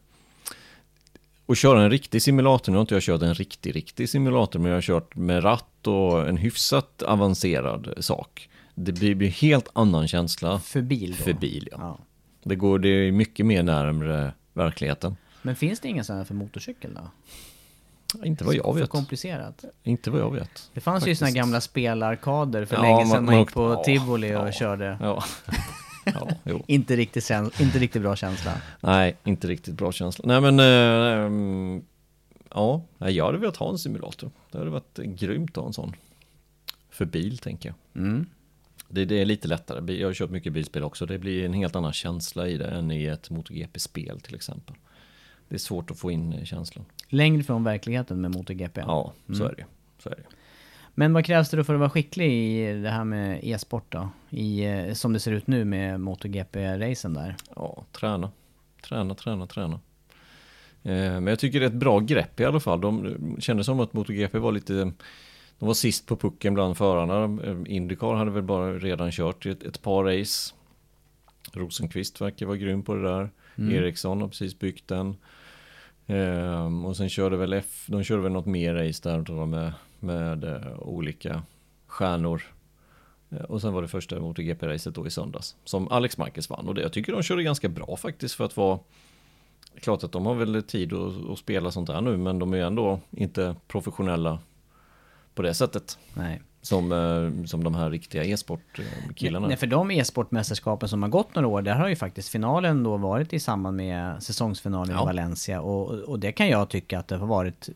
att köra en riktig simulator, nu har inte jag kört en riktig, riktig simulator, men jag har kört med ratt och en hyfsat avancerad sak. Det blir, blir helt annan känsla För bil då? för bil. Ja. Ja. Det, går, det är mycket mer närmre verkligheten. Men finns det sån här för motorcykel då? Inte vad jag För vet. komplicerat. Inte vad jag vet. Det fanns ju såna Faktiskt. gamla spelarkader för Ja, länge sedan man- man, gick på ja, tivoli och ja. körde. Ja. Inte riktigt, inte riktigt bra känsla. Nej, inte riktigt bra känsla. Nej men, eh, ehm, ja, jag hade velat ha en simulator. Det hade varit grymt att ha en sån. För bil tänker jag. Mm. Det, det är lite lättare. Jag har kört mycket bilspel också. Det blir en helt annan känsla i det än i ett MotoGP-spel till exempel. Det är svårt att få in eh, känslan. Längre från verkligheten med MotoGP. Ja, så är det Så är det Men vad krävs det då för att vara skicklig i det här med e-sport då? I, eh, som det ser ut nu med MotoGP-racen där. Ja, träna. Träna, träna, träna. Eh, Men jag tycker det är ett bra grepp i alla fall. De kände som att MotoGP var lite De var sist på pucken bland förarna. Indycar hade väl bara redan kört ett, ett par race. Rosenqvist verkar vara grym på det där. Eriksson har precis byggt den. Ehm, och sen körde väl F, de körde väl något mer race där tror jag, med, med eh, olika stjärnor. Eh, Och sen var det första MotoGP-racet då i söndags som Alex Marquez vann. Och det, jag tycker de körde ganska bra faktiskt för att vara Klart att de har väl tid att, att spela sånt här nu men de är ju ändå inte professionella på det sättet Nej som, eh, som de här riktiga e-sportkillarna. Nej, för de e-sportmästerskapen som har gått några år, där har ju faktiskt finalen då varit i samband med säsongsfinalen Ja. i Valencia. Och, och det kan jag tycka att det har varit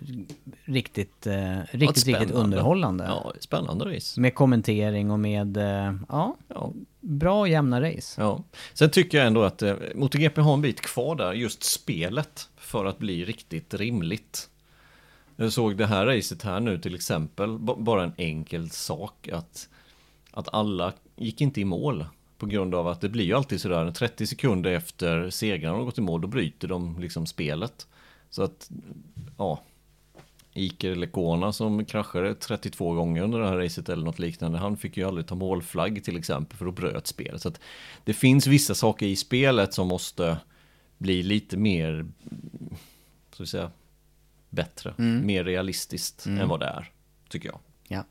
riktigt, eh, riktigt, riktigt underhållande. Ja, spännande race. Med kommentering och med, eh, ja, Ja, bra och jämna race. ja. Sen tycker jag ändå att eh, MotoGP har en bit kvar där, just spelet, för att bli riktigt rimligt. Jag såg det här racet här nu till exempel, b- bara en enkel sak att, att alla gick inte i mål. På grund av att det blir ju alltid sådär 30 sekunder efter segraren har gått i mål, då bryter de liksom spelet. Så att, ja, Iker Lekona som kraschade 32 gånger under det här racet eller något liknande. Han fick ju aldrig ta målflagg till exempel för då bröt spelet. Så att det finns vissa saker i spelet som måste bli lite mer, så att säga, bättre. Mer realistiskt än vad det är, tycker jag. Ja.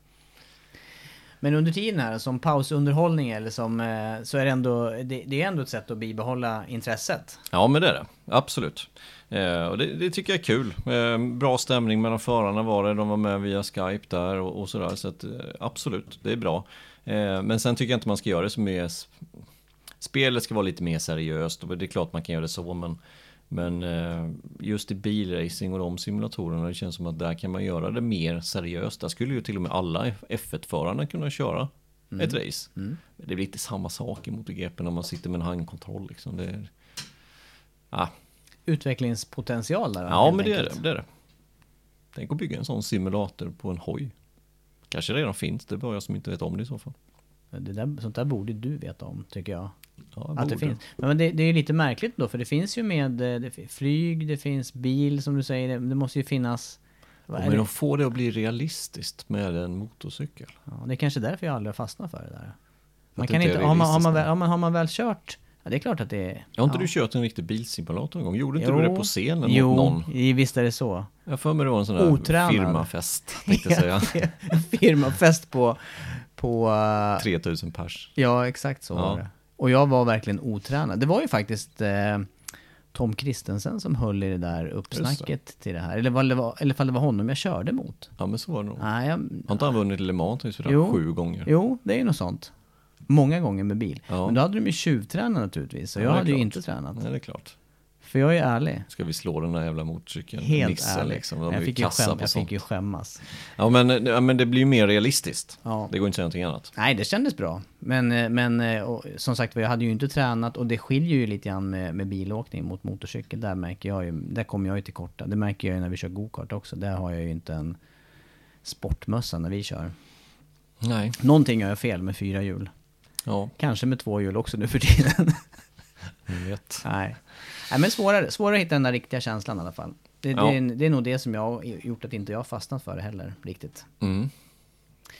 Men under tiden här, som pausunderhållning eller som, eh, så är det ändå, det, det är ändå ett sätt att bibehålla intresset. Ja, men det är det. Absolut. Eh, och det, det, tycker jag är kul. Eh, bra stämning mellan förarna var det. De var med via Skype där och, och sådär. Så att, eh, absolut, det är bra. Eh, men sen tycker jag inte man ska göra det så mer... Spelet ska vara lite mer seriöst och det är klart man kan göra det så, men men eh, just i bilracing och de simulatorerna, det känns som att där kan man göra det mer seriöst. Där skulle ju till och med alla F1-förarna kunna köra mm. ett race. Mm. Det blir inte samma sak i MotoGP när man sitter med en handkontroll. Liksom. Det är, ah. Utvecklingspotential där? Ja, men det är det, det är det. Tänk att bygga en sån simulator på en hoj. Kanske redan finns, det är bara jag som inte vet om det i så fall. Det där, sånt där borde du veta om, tycker jag. Ja, att det finns. Men det, det är lite märkligt då, för det finns ju med eh, det, flyg, det finns bil som du säger, det, det måste ju finnas... Ja, men de får det att bli realistiskt med en motorcykel. Ja, det är kanske därför jag aldrig har fastnat för det där. Man kan inte, har man, har, man väl, har, man, har man väl kört Ja, det är klart att det är... Har inte ja. du kört en riktig bilsimulator en gång? Gjorde inte jo, du det på scenen jo, mot någon? Jo, visst är det så. Jag för mig det var en sån där Otränad. firmafest, tänkte jag säga. firmafest på... på 3000 pers. Ja, exakt så ja. var det. Och jag var verkligen otränad. Det var ju faktiskt eh, Tom Kristensen som höll i det där uppsnacket det. till det här. Eller, var, eller, var, eller det var honom jag körde mot. Ja men så var det nog. Nej, jag, Har inte han vunnit Le Mans jo, sju gånger? Jo, det är ju något sånt. Många gånger med bil. Ja. Men då hade de ju tjuvtränat naturligtvis. Och ja, jag hade klart. ju inte tränat. Nej, det är klart. För jag är ärlig. Ska vi slå den där jävla motorcykeln? Helt Missa, ärlig. Liksom. De jag, fick ju, skäm, jag fick ju skämmas. Ja men, ja men det blir ju mer realistiskt. Ja. Det går inte att säga någonting annat. Nej, det kändes bra. Men, eh, men eh, och, som sagt jag hade ju inte tränat och det skiljer ju lite grann med, med bilåkning mot motorcykel. Där märker jag ju, där kommer jag ju till korta. Det märker jag ju när vi kör gokart också. Där har jag ju inte en sportmössa när vi kör. Nej. Någonting gör jag fel med fyra hjul. Ja. Kanske med två hjul också nu för tiden. Jag vet. Nej. Nej, men svårare, svårare att hitta den där riktiga känslan i alla fall. Det, ja. det, är, det, är nog det som jag gjort att inte jag fastnat för det heller riktigt. Mm.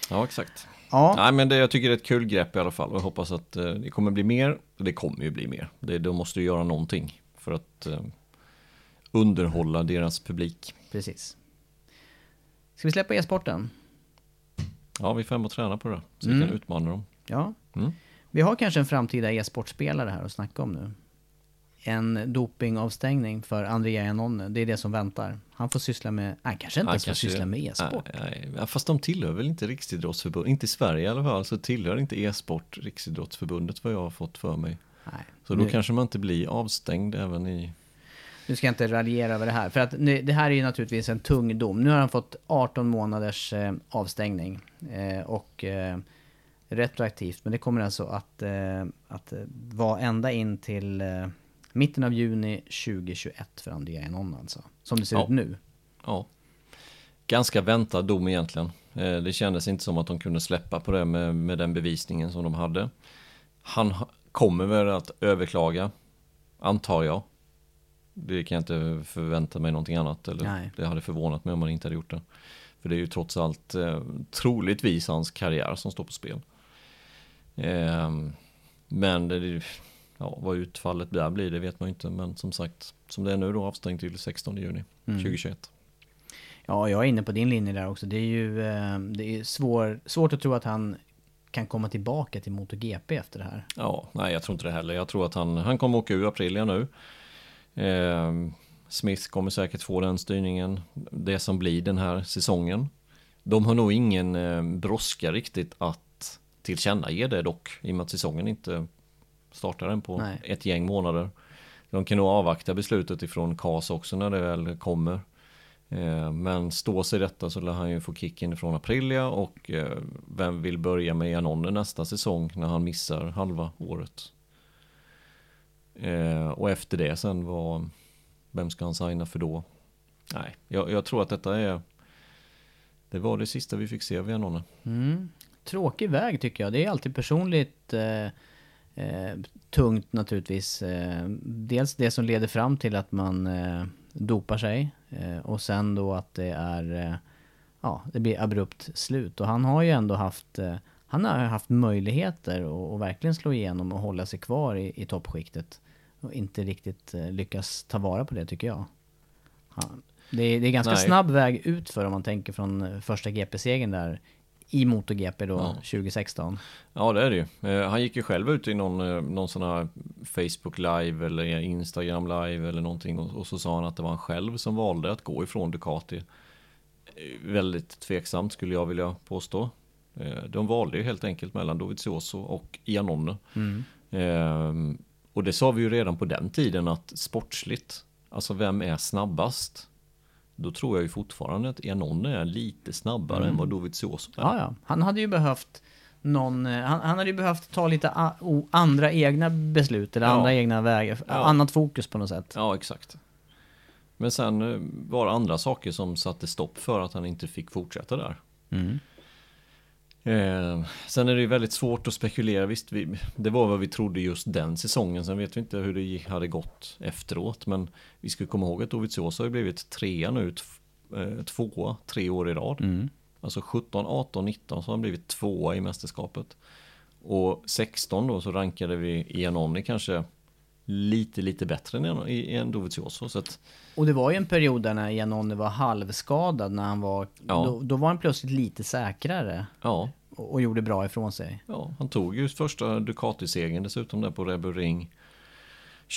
Ja, exakt. Ja. Nej, men det, jag tycker det är ett kul grepp i alla fall och jag hoppas att eh, det kommer bli mer. Det kommer ju bli mer. Det, de måste ju göra någonting för att eh, underhålla deras publik. Precis. Ska vi släppa e-sporten? Ja, vi får hem och träna på det. Så mm. vi kan utmana dem. Ja. Mm. Vi har kanske en framtida e-sportspelare här att snacka om nu en dopingavstängning för Andrea Janone. Det är det som väntar. Han får syssla med, nej kanske inte ens får syssla med e-sport. Nej, nej, fast de tillhör väl inte Riksidrottsförbundet, inte i Sverige i alla fall, så tillhör inte e-sport Riksidrottsförbundet vad jag har fått för mig. Nej, så då nu, kanske man inte blir avstängd även i... Nu ska jag inte raljera över det här, för att det här är ju naturligtvis en tung dom. Nu har han fått 18 månaders eh, avstängning eh, och eh, retroaktivt, men det kommer alltså att, eh, att vara ända in till eh, Mitten av juni 2021 för Andrea Enon alltså. Som det ser ja. ut nu. Ja. Ganska väntad dom egentligen. Eh, det kändes inte som att de kunde släppa på det med, med den bevisningen som de hade. Han kommer väl att överklaga, antar jag. Det kan jag inte förvänta mig någonting annat. Eller Nej. Det hade förvånat mig om han inte hade gjort det. För det är ju trots allt eh, troligtvis hans karriär som står på spel. Eh, men det, ja, vad utfallet där blir det vet man inte. Men som sagt, som det är nu då avstängt till 16 juni mm. 2021. Ja, jag är inne på din linje där också. Det är ju eh, det är svår, svårt att tro att han kan komma tillbaka till MotoGP efter det här. Ja, nej jag tror inte det heller. Jag tror att han, han kommer åka ur Aprilia nu. Eh, Smith kommer säkert få den styrningen, det som blir den här säsongen. De har nog ingen eh, brådska riktigt att tillkännage det dock, i och med att säsongen inte startar den på Nej. ett gäng månader. De kan nog avvakta beslutet ifrån KAS också när det väl kommer. Eh, men står sig detta så lär han ju få kicken ifrån Aprilia och eh, vem vill börja med Janone nästa säsong när han missar halva året. Eh, och efter det sen vad, vem ska han signa för då? Nej, jag, jag, tror att detta är det var det sista vi fick se av Janone. Mm. Tråkig väg tycker jag. Det är alltid personligt eh eh, tungt naturligtvis. Eh, dels det som leder fram till att man eh, dopar sig eh, och sen då att det är eh, ja, det blir abrupt slut. Och han har ju ändå haft han har haft möjligheter att verkligen slå igenom och hålla sig kvar i, i toppskiktet. Och inte riktigt lyckas ta vara på det tycker jag. Han, det, är, det är ganska Nej. snabb väg ut för om man tänker från första GP-segern där i MotoGP då Ja. 2016. Ja det är det ju. Eh, han gick ju själv ut i någon, eh, någon sån här Facebook live eller Instagram live eller någonting och, och så sa han att det var han själv som valde att gå ifrån Ducati. Eh, Väldigt tveksamt skulle jag vilja påstå. Eh, de valde ju helt enkelt mellan Dovizioso och Iannone. Eh, och det sa vi ju redan på den tiden att sportsligt, alltså vem är snabbast? Då tror jag ju fortfarande att Iannone är lite snabbare än vad Dovizioso är. Ja, ja. Han hade ju behövt någon, eh, han, han hade ju behövt ta lite a, o, andra egna beslut eller Ja. andra egna vägar, Ja. annat fokus på något sätt. Ja, exakt. Men sen eh, var det andra saker som satte stopp för att han inte fick fortsätta där. Mm. Eh, sen är det ju väldigt svårt att spekulera. Visst, vi, det var vad vi trodde just den säsongen. Sen vet vi inte hur det gick- hade gått efteråt. Men vi ska komma ihåg att Dovizioso har blivit trea nu, eh, tvåa, tre år i rad. Mm. Alltså 17, 18, 19 så har han blivit tvåa i mästerskapet. Och 16 då så rankade vi Iannone kanske lite, lite bättre än, än Dovizioso. Så att, Och det var ju en period där när Janone var halvskadad när han var, Ja. då, då var han plötsligt lite säkrare ja, och, och gjorde bra ifrån sig. Ja, han tog ju första Ducati-segern dessutom där på Red Bull Ring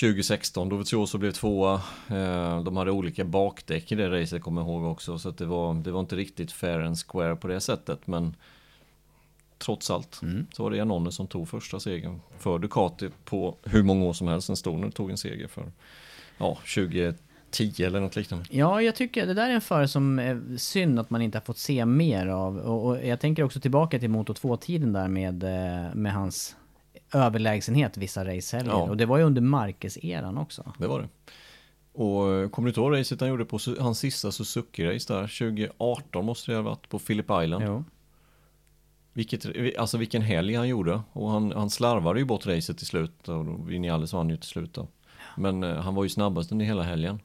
2016. Dovizioso blev tvåa. Eh, De hade olika bakdäck i det racet kommer jag ihåg också. Så det, var, det var inte riktigt fair and square på det sättet. Men trots allt så var det Janone som tog första segern för Ducati på hur många år som helst. En stor tog en seger för ja, 2010 eller något liknande. Ja, jag tycker det där är en förare som är synd att man inte har fått se mer av. Och, och jag tänker också tillbaka till Moto 2-tiden där med, eh, med hans överlägsenhet vissa racehelger. Ja. Och det var ju under Marquez-eran också. Det var det. Och eh, kommer du inte ihåg racet han gjorde på hans sista Suzuki-race där? 2018 måste det ha varit på Phillip Island. Jo. Vilket, alltså vilken helg han gjorde. Och han, han slarvade ju bort racet till slut. Och Vinales vann ju till slut då. Men eh, han var ju snabbast under hela helgen.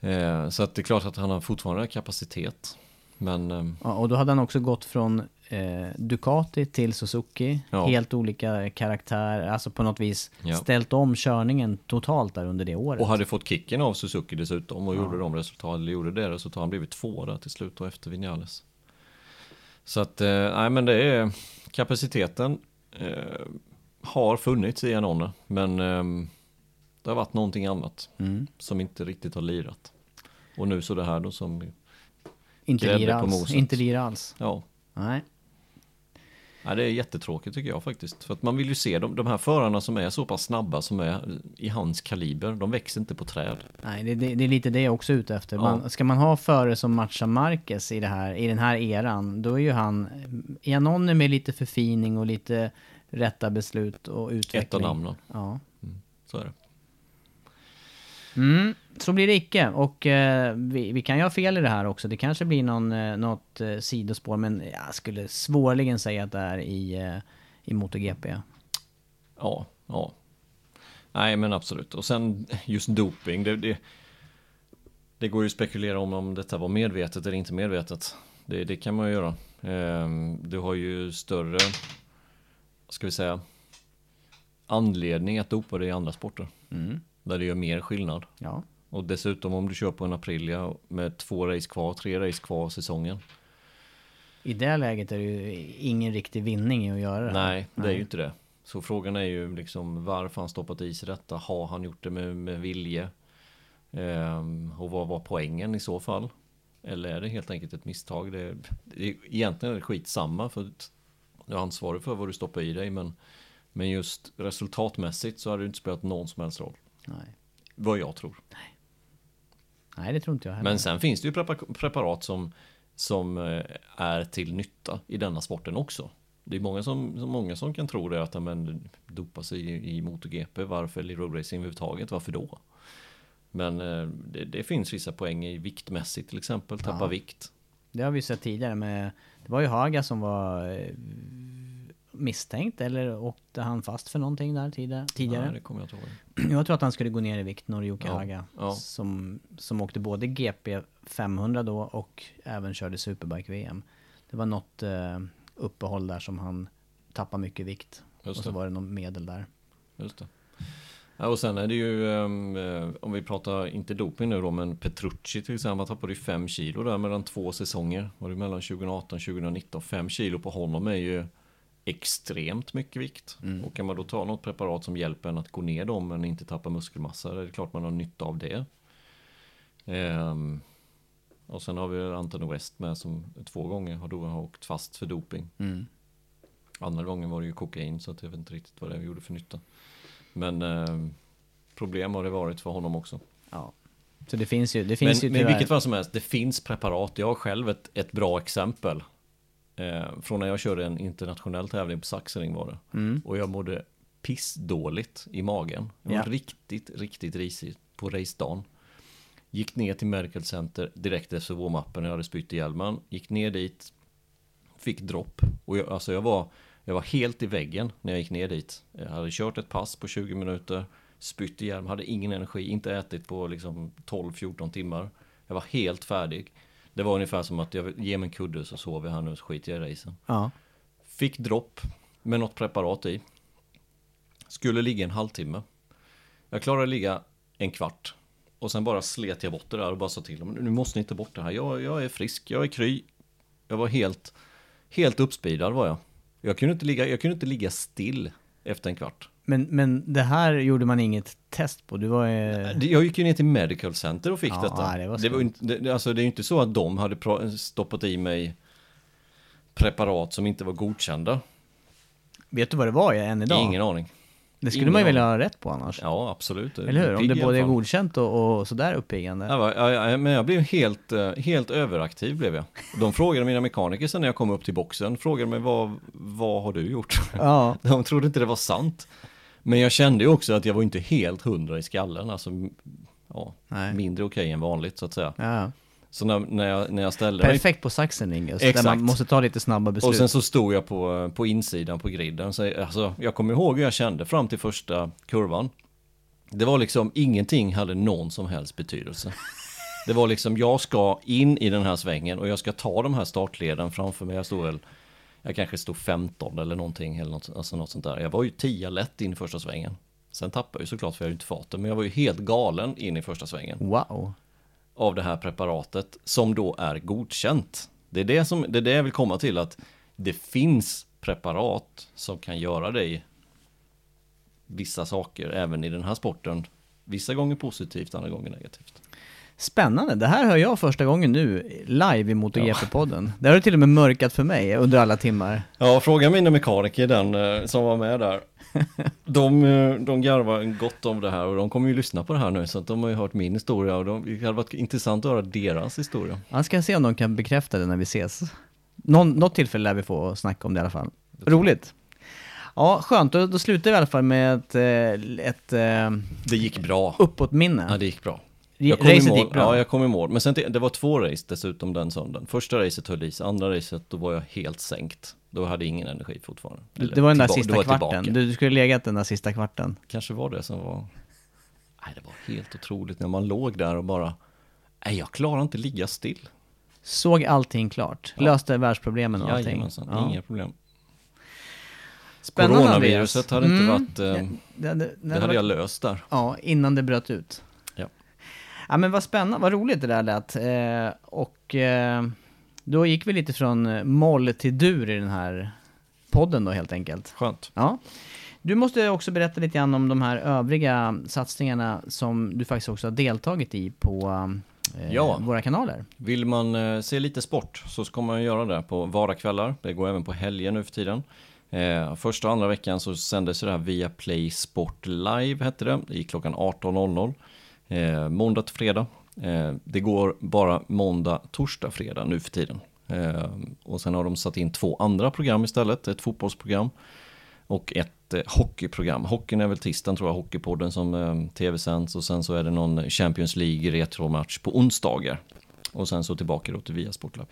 Eh, så att det är klart att han har fortfarande kapacitet. Men eh, Ja, och då hade han också gått från eh, Ducati till Suzuki. Ja. Helt olika karaktär, alltså på något vis Ja. ställt om körningen totalt där under det året. och hade fått kicken av Suzuki dessutom och gjorde de resultat, eller gjorde det resultat. Han blivit två där till slut och efter Vinales. Så att, eh, nej men det är kapaciteten eh, har funnits i Anone. Men eh, det har varit någonting annat Mm. som inte riktigt har lirat. Och nu så det här då som, inte grädde lira på alls. Inte lira alls. ja, Nej. Nej, det är jättetråkigt tycker jag faktiskt. För att man vill ju se de, de här förarna som är så pass snabba som är i hans kaliber. De växer inte på träd. Nej, det, det, det är lite det jag också är ute efter. Ja. Man, ska man ha förare som matchar Marquez i, det här, i den här eran, då är ju han Janone med lite förfining och lite rätta beslut och utveckling. Ett av namnen. Ja. Så är det. Mm, så blir det icke. Och eh, vi, vi kan ju ha fel i det här också. Det kanske blir någon, eh, något eh, sidospår, men jag skulle svårligen säga att det är i, eh, i MotoGP. Ja, ja. Nej, men absolut. Och sen just doping. Det, det, det går ju att spekulera om om detta var medvetet eller inte medvetet. Det, det kan man ju göra. Ehm, Du har ju större, ska vi säga, anledning att dopa dig i andra sporter. Där det gör mer skillnad. Ja. Och dessutom om du kör på en Aprilia med två race kvar, tre race kvar av säsongen. I det läget är det ju ingen riktig vinning i att göra det. Nej, det är ju inte det. Så frågan är ju liksom varför han stoppat i sig detta. Har han gjort det med, med vilje? Ehm, och vad var poängen i så fall? Eller är det helt enkelt ett misstag? Det, det är egentligen är det skitsamma för du är ansvarig för vad du stoppar i dig. Men, men just resultatmässigt så har det inte spelat någon som helst roll. Nej. Vad jag tror. Nej, det tror inte jag heller. Men sen finns det ju prepa- preparat som, som eh, är till nytta i denna sporten också. Det är många som, som- många som kan tro det att men, dopa sig i, i MotoGP, varför eller i roadracing överhuvudtaget, varför då? Men eh, det, det finns vissa poäng i viktmässigt till exempel, tappa Ja. vikt. Det har vi sett tidigare med... Det var ju Haga som var eh, misstänkt, eller åkte han fast för någonting där tidigare? Nej, det kommer jag inte ihåg. Jag tror att han skulle gå ner i vikt, Noriyuki Ja, Haga. ja. Som, som åkte både GP 500 då och även körde Superbike-VM. Det var något eh, uppehåll där som han tappade mycket vikt. Och så var det någon medel där. Just det. Ja, och sen är det ju, um, om vi pratar, inte doping nu då, men Petrucci till exempel, han tappade ju 5 kilo där mellan två säsonger. Var det mellan 2018 och 2019? 5 kilo på honom är ju extremt mycket vikt. Mm. Och kan man då ta något preparat som hjälper en att gå ner dem men inte tappa muskelmassa, det är klart man har nytta av det. Um, och sen har vi Anton West med som två gånger har då åkt fast för doping. Mm. Andra gången var det ju kokain så att jag vet inte riktigt vad det gjorde för nytta. Men eh, problem har det varit för honom också. Ja. Så det finns ju, det finns men, ju Men vilket fall som helst, det finns preparat. Jag har själv ett, ett bra exempel. Eh, från när jag körde en internationell tävling på saxering var det. Mm. Och jag mådde pissdåligt i magen. Jag var ja. riktigt, riktigt risig på racedagen. Gick ner till Medical Center direkt efter warm-upen. Jag hade spytt i hjälmen. Gick ner dit. Fick dropp. Och jag, alltså jag var jag var helt i väggen när jag gick ner dit. Jag hade kört ett pass på 20 minuter, spytt i hjälm, hade ingen energi, inte ätit på liksom 12-14 timmar. Jag var helt färdig. Det var ungefär som att jag ger mig en kudde så sover jag här nu så skiter jag i racen. Ja. Fick dropp med något preparat i. Skulle ligga en halvtimme. Jag klarade att ligga en kvart. Och sen bara slet jag bort det där och bara sa till dem, nu måste ni inte bort det här. Jag, jag är frisk, jag är kry. Jag var helt, helt uppspeedad var jag. Jag kunde inte ligga, jag kunde inte ligga still efter en kvart. Men, men det här gjorde man inget test på? Du var eh... Jag gick ju ner till Medical Center och fick ja, detta. Det var, det var inte, det, alltså det är ju inte så att de hade stoppat i mig preparat som inte var godkända. Vet du vad det var än idag? Ingen aning. Det skulle Ingen man ju vilja ha rätt på annars. Ja, absolut. Eller hur? Om det både är godkänt och, och sådär uppiggande. Ja, ja, men jag blev helt, eh, helt överaktiv blev jag. De frågade mina mekaniker sen när jag kom upp till boxen, frågade mig vad, vad har du gjort? Ja. De trodde inte det var sant. Men jag kände ju också att jag var inte helt hundra i skallen, alltså ja, mindre okej okay än vanligt så att säga. Ja. Så när, när, jag, när jag ställde Perfekt mig... på saxen Ingus, Exakt. där man måste ta lite snabba beslut. Och sen så stod jag på, på insidan på griden. Så, alltså, jag kommer ihåg hur jag kände fram till första kurvan. Det var liksom, ingenting hade någon som helst betydelse. Det var liksom, jag ska in i den här svängen och jag ska ta de här startleden framför mig. Jag stod väl, jag kanske stod 15 eller någonting, eller något, alltså något sånt där. Jag var ju 10 lätt in i första svängen. Sen tappade jag ju såklart för jag hade inte farten, men jag var ju helt galen in i första svängen. Wow av det här preparatet som då är godkänt. Det är det, som, det är det jag vill komma till att det finns preparat som kan göra dig vissa saker även i den här sporten. Vissa gånger positivt, andra gånger negativt. Spännande, det här hör jag första gången nu live i MotoGP-podden. Ja. Det har du till och med mörkat för mig under alla timmar. Ja, fråga mina mekaniker den eh, som var med där de, eh, de garvar gott om det här och de kommer ju lyssna på det här nu så att de har ju hört min historia och de, det hade varit intressant att höra deras historia. Jag ska se om de kan bekräfta det när vi ses. Någon, något tillfälle lär vi få snacka om det i alla fall. Roligt. Ja, skönt. Då, då slutar vi i alla fall med ett... Eh, ett det gick bra. Uppåt-minne. Ja, det gick bra. Jag kom Racet gick bra? Ja, jag kom i mål. Men sen, det var två race dessutom den söndagen. Första racet höll i sig, andra racet då var jag helt sänkt. Då hade jag ingen energi fortfarande. Eller, det var den där sista kvarten, du, du skulle legat den där sista kvarten. Kanske var det som var... Nej, det var helt otroligt när man låg där och bara... Nej, jag klarar inte ligga still. Såg allting klart? Ja. Löste världsproblemen och allting? Jajamensan, ja. inga problem. Spännande Coronaviruset hade inte mm. varit... Eh, det, det, det, det hade jag löst där. Ja, innan det bröt ut. Ja. Men vad spännande, vad roligt det där lät. Eh, och... Eh, då gick vi lite från eh, moll till dur i den här podden då helt enkelt. Skönt. Ja. Du måste också berätta lite grann om de här övriga satsningarna som du faktiskt också har deltagit i på eh, ja. våra kanaler. Vill man se lite sport så ska man göra det på vardagskvällar. Det går även på helger nu för tiden. Eh, första och andra veckan så sändes det här via Play Sport Live hette det i klockan 18.00. Eh, måndag till fredag Eh, det går bara måndag, torsdag, fredag nu för tiden. Eh, och sen har de satt in två andra program istället, ett fotbollsprogram och ett eh, hockeyprogram. Hockeyn är väl tisdagen tror jag, Hockeypodden som eh, tv-sänds och sen så är det någon Champions League retromatch på onsdagar. Och sen så tillbaka då till Via Sportlab.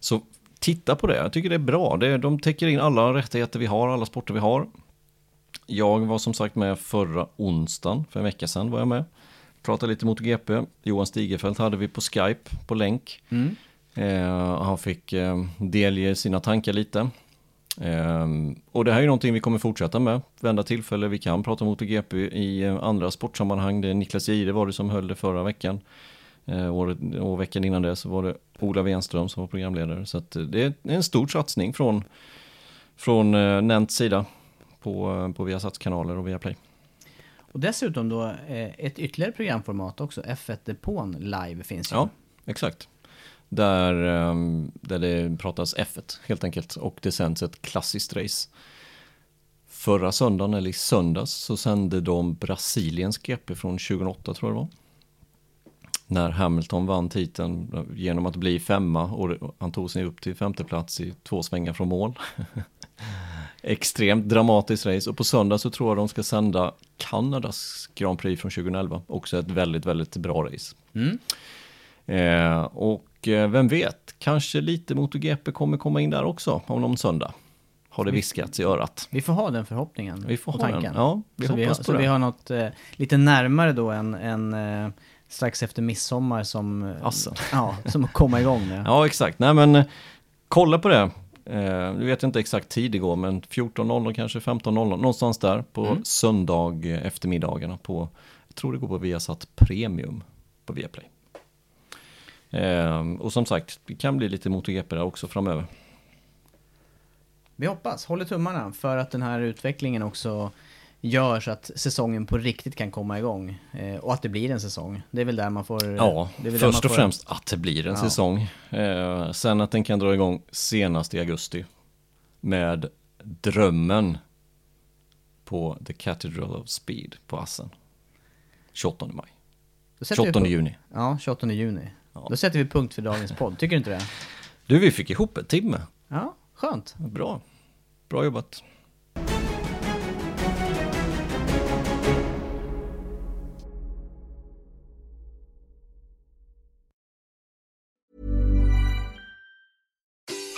Så titta på det, jag tycker det är bra. Det, de täcker in alla rättigheter vi har, alla sporter vi har. Jag var som sagt med förra onsdagen, för en vecka sedan var jag med. Pratade lite MotoGP. Johan Stigefelt hade vi på Skype på länk. Mm. Eh, han fick eh, delge sina tankar lite. Ehm, och det här är någonting vi kommer fortsätta med, vända tillfälle vi kan prata MotoGP i eh, andra sportsammanhang. Det är Niklas Jihde var det som höll det förra veckan. Eh, året, och veckan innan det så var det Ola Wenström som var programledare. Så eh, det är en stor satsning från, från eh, Nents sida på, eh, på Viasats kanaler och Viaplay. Och dessutom då eh, ett ytterligare programformat också, F1-depån live finns ju. Ja, exakt. Där, ehm, där det pratas F1 helt enkelt och det sänds ett klassiskt race. Förra söndagen, eller i söndags, så sände de Brasiliens GP från 2008 tror jag det var. När Hamilton vann titeln genom att bli femma och han tog sig upp till femte plats i två svängar från mål. Extremt dramatiskt race och på söndag så tror jag de ska sända Kanadas Grand Prix från 2011. Också ett väldigt, väldigt bra race. Mm. Eh, och eh, vem vet, kanske lite MotoGP kommer komma in där också om någon söndag. Har det viskats i örat. Vi får ha den förhoppningen Vi får ha den. tanken. Ja, vi så vi, har, på så det. vi har något eh, lite närmare då än, än eh, strax efter midsommar som, eh, Assen. ja, som att komma igång med. Ja, exakt. Nej, men eh, kolla på det. Eh, nu vet inte exakt tid det går, men 14.00 kanske 15.00, någonstans där på Mm. söndag eftermiddagarna på, jag tror det går på Viasat Premium på Viaplay. Eh, och som sagt, det kan bli lite MotoGP där också framöver. Vi hoppas, håller tummarna för att den här utvecklingen också gör så att säsongen på riktigt kan komma igång. Eh, och att det blir en säsong. Det är väl där man får... Ja, först och får- främst att det blir en Ja. säsong. Eh, sen att den kan dra igång senast i augusti. Med drömmen på The Cathedral of Speed på Assen. 28 maj. Då sätter vi 28 punkt- juni. Ja, 28 juni. Ja. Då sätter vi punkt för dagens podd, tycker du inte det? Du, vi fick ihop ett timme. Ja, skönt. Bra. Bra jobbat.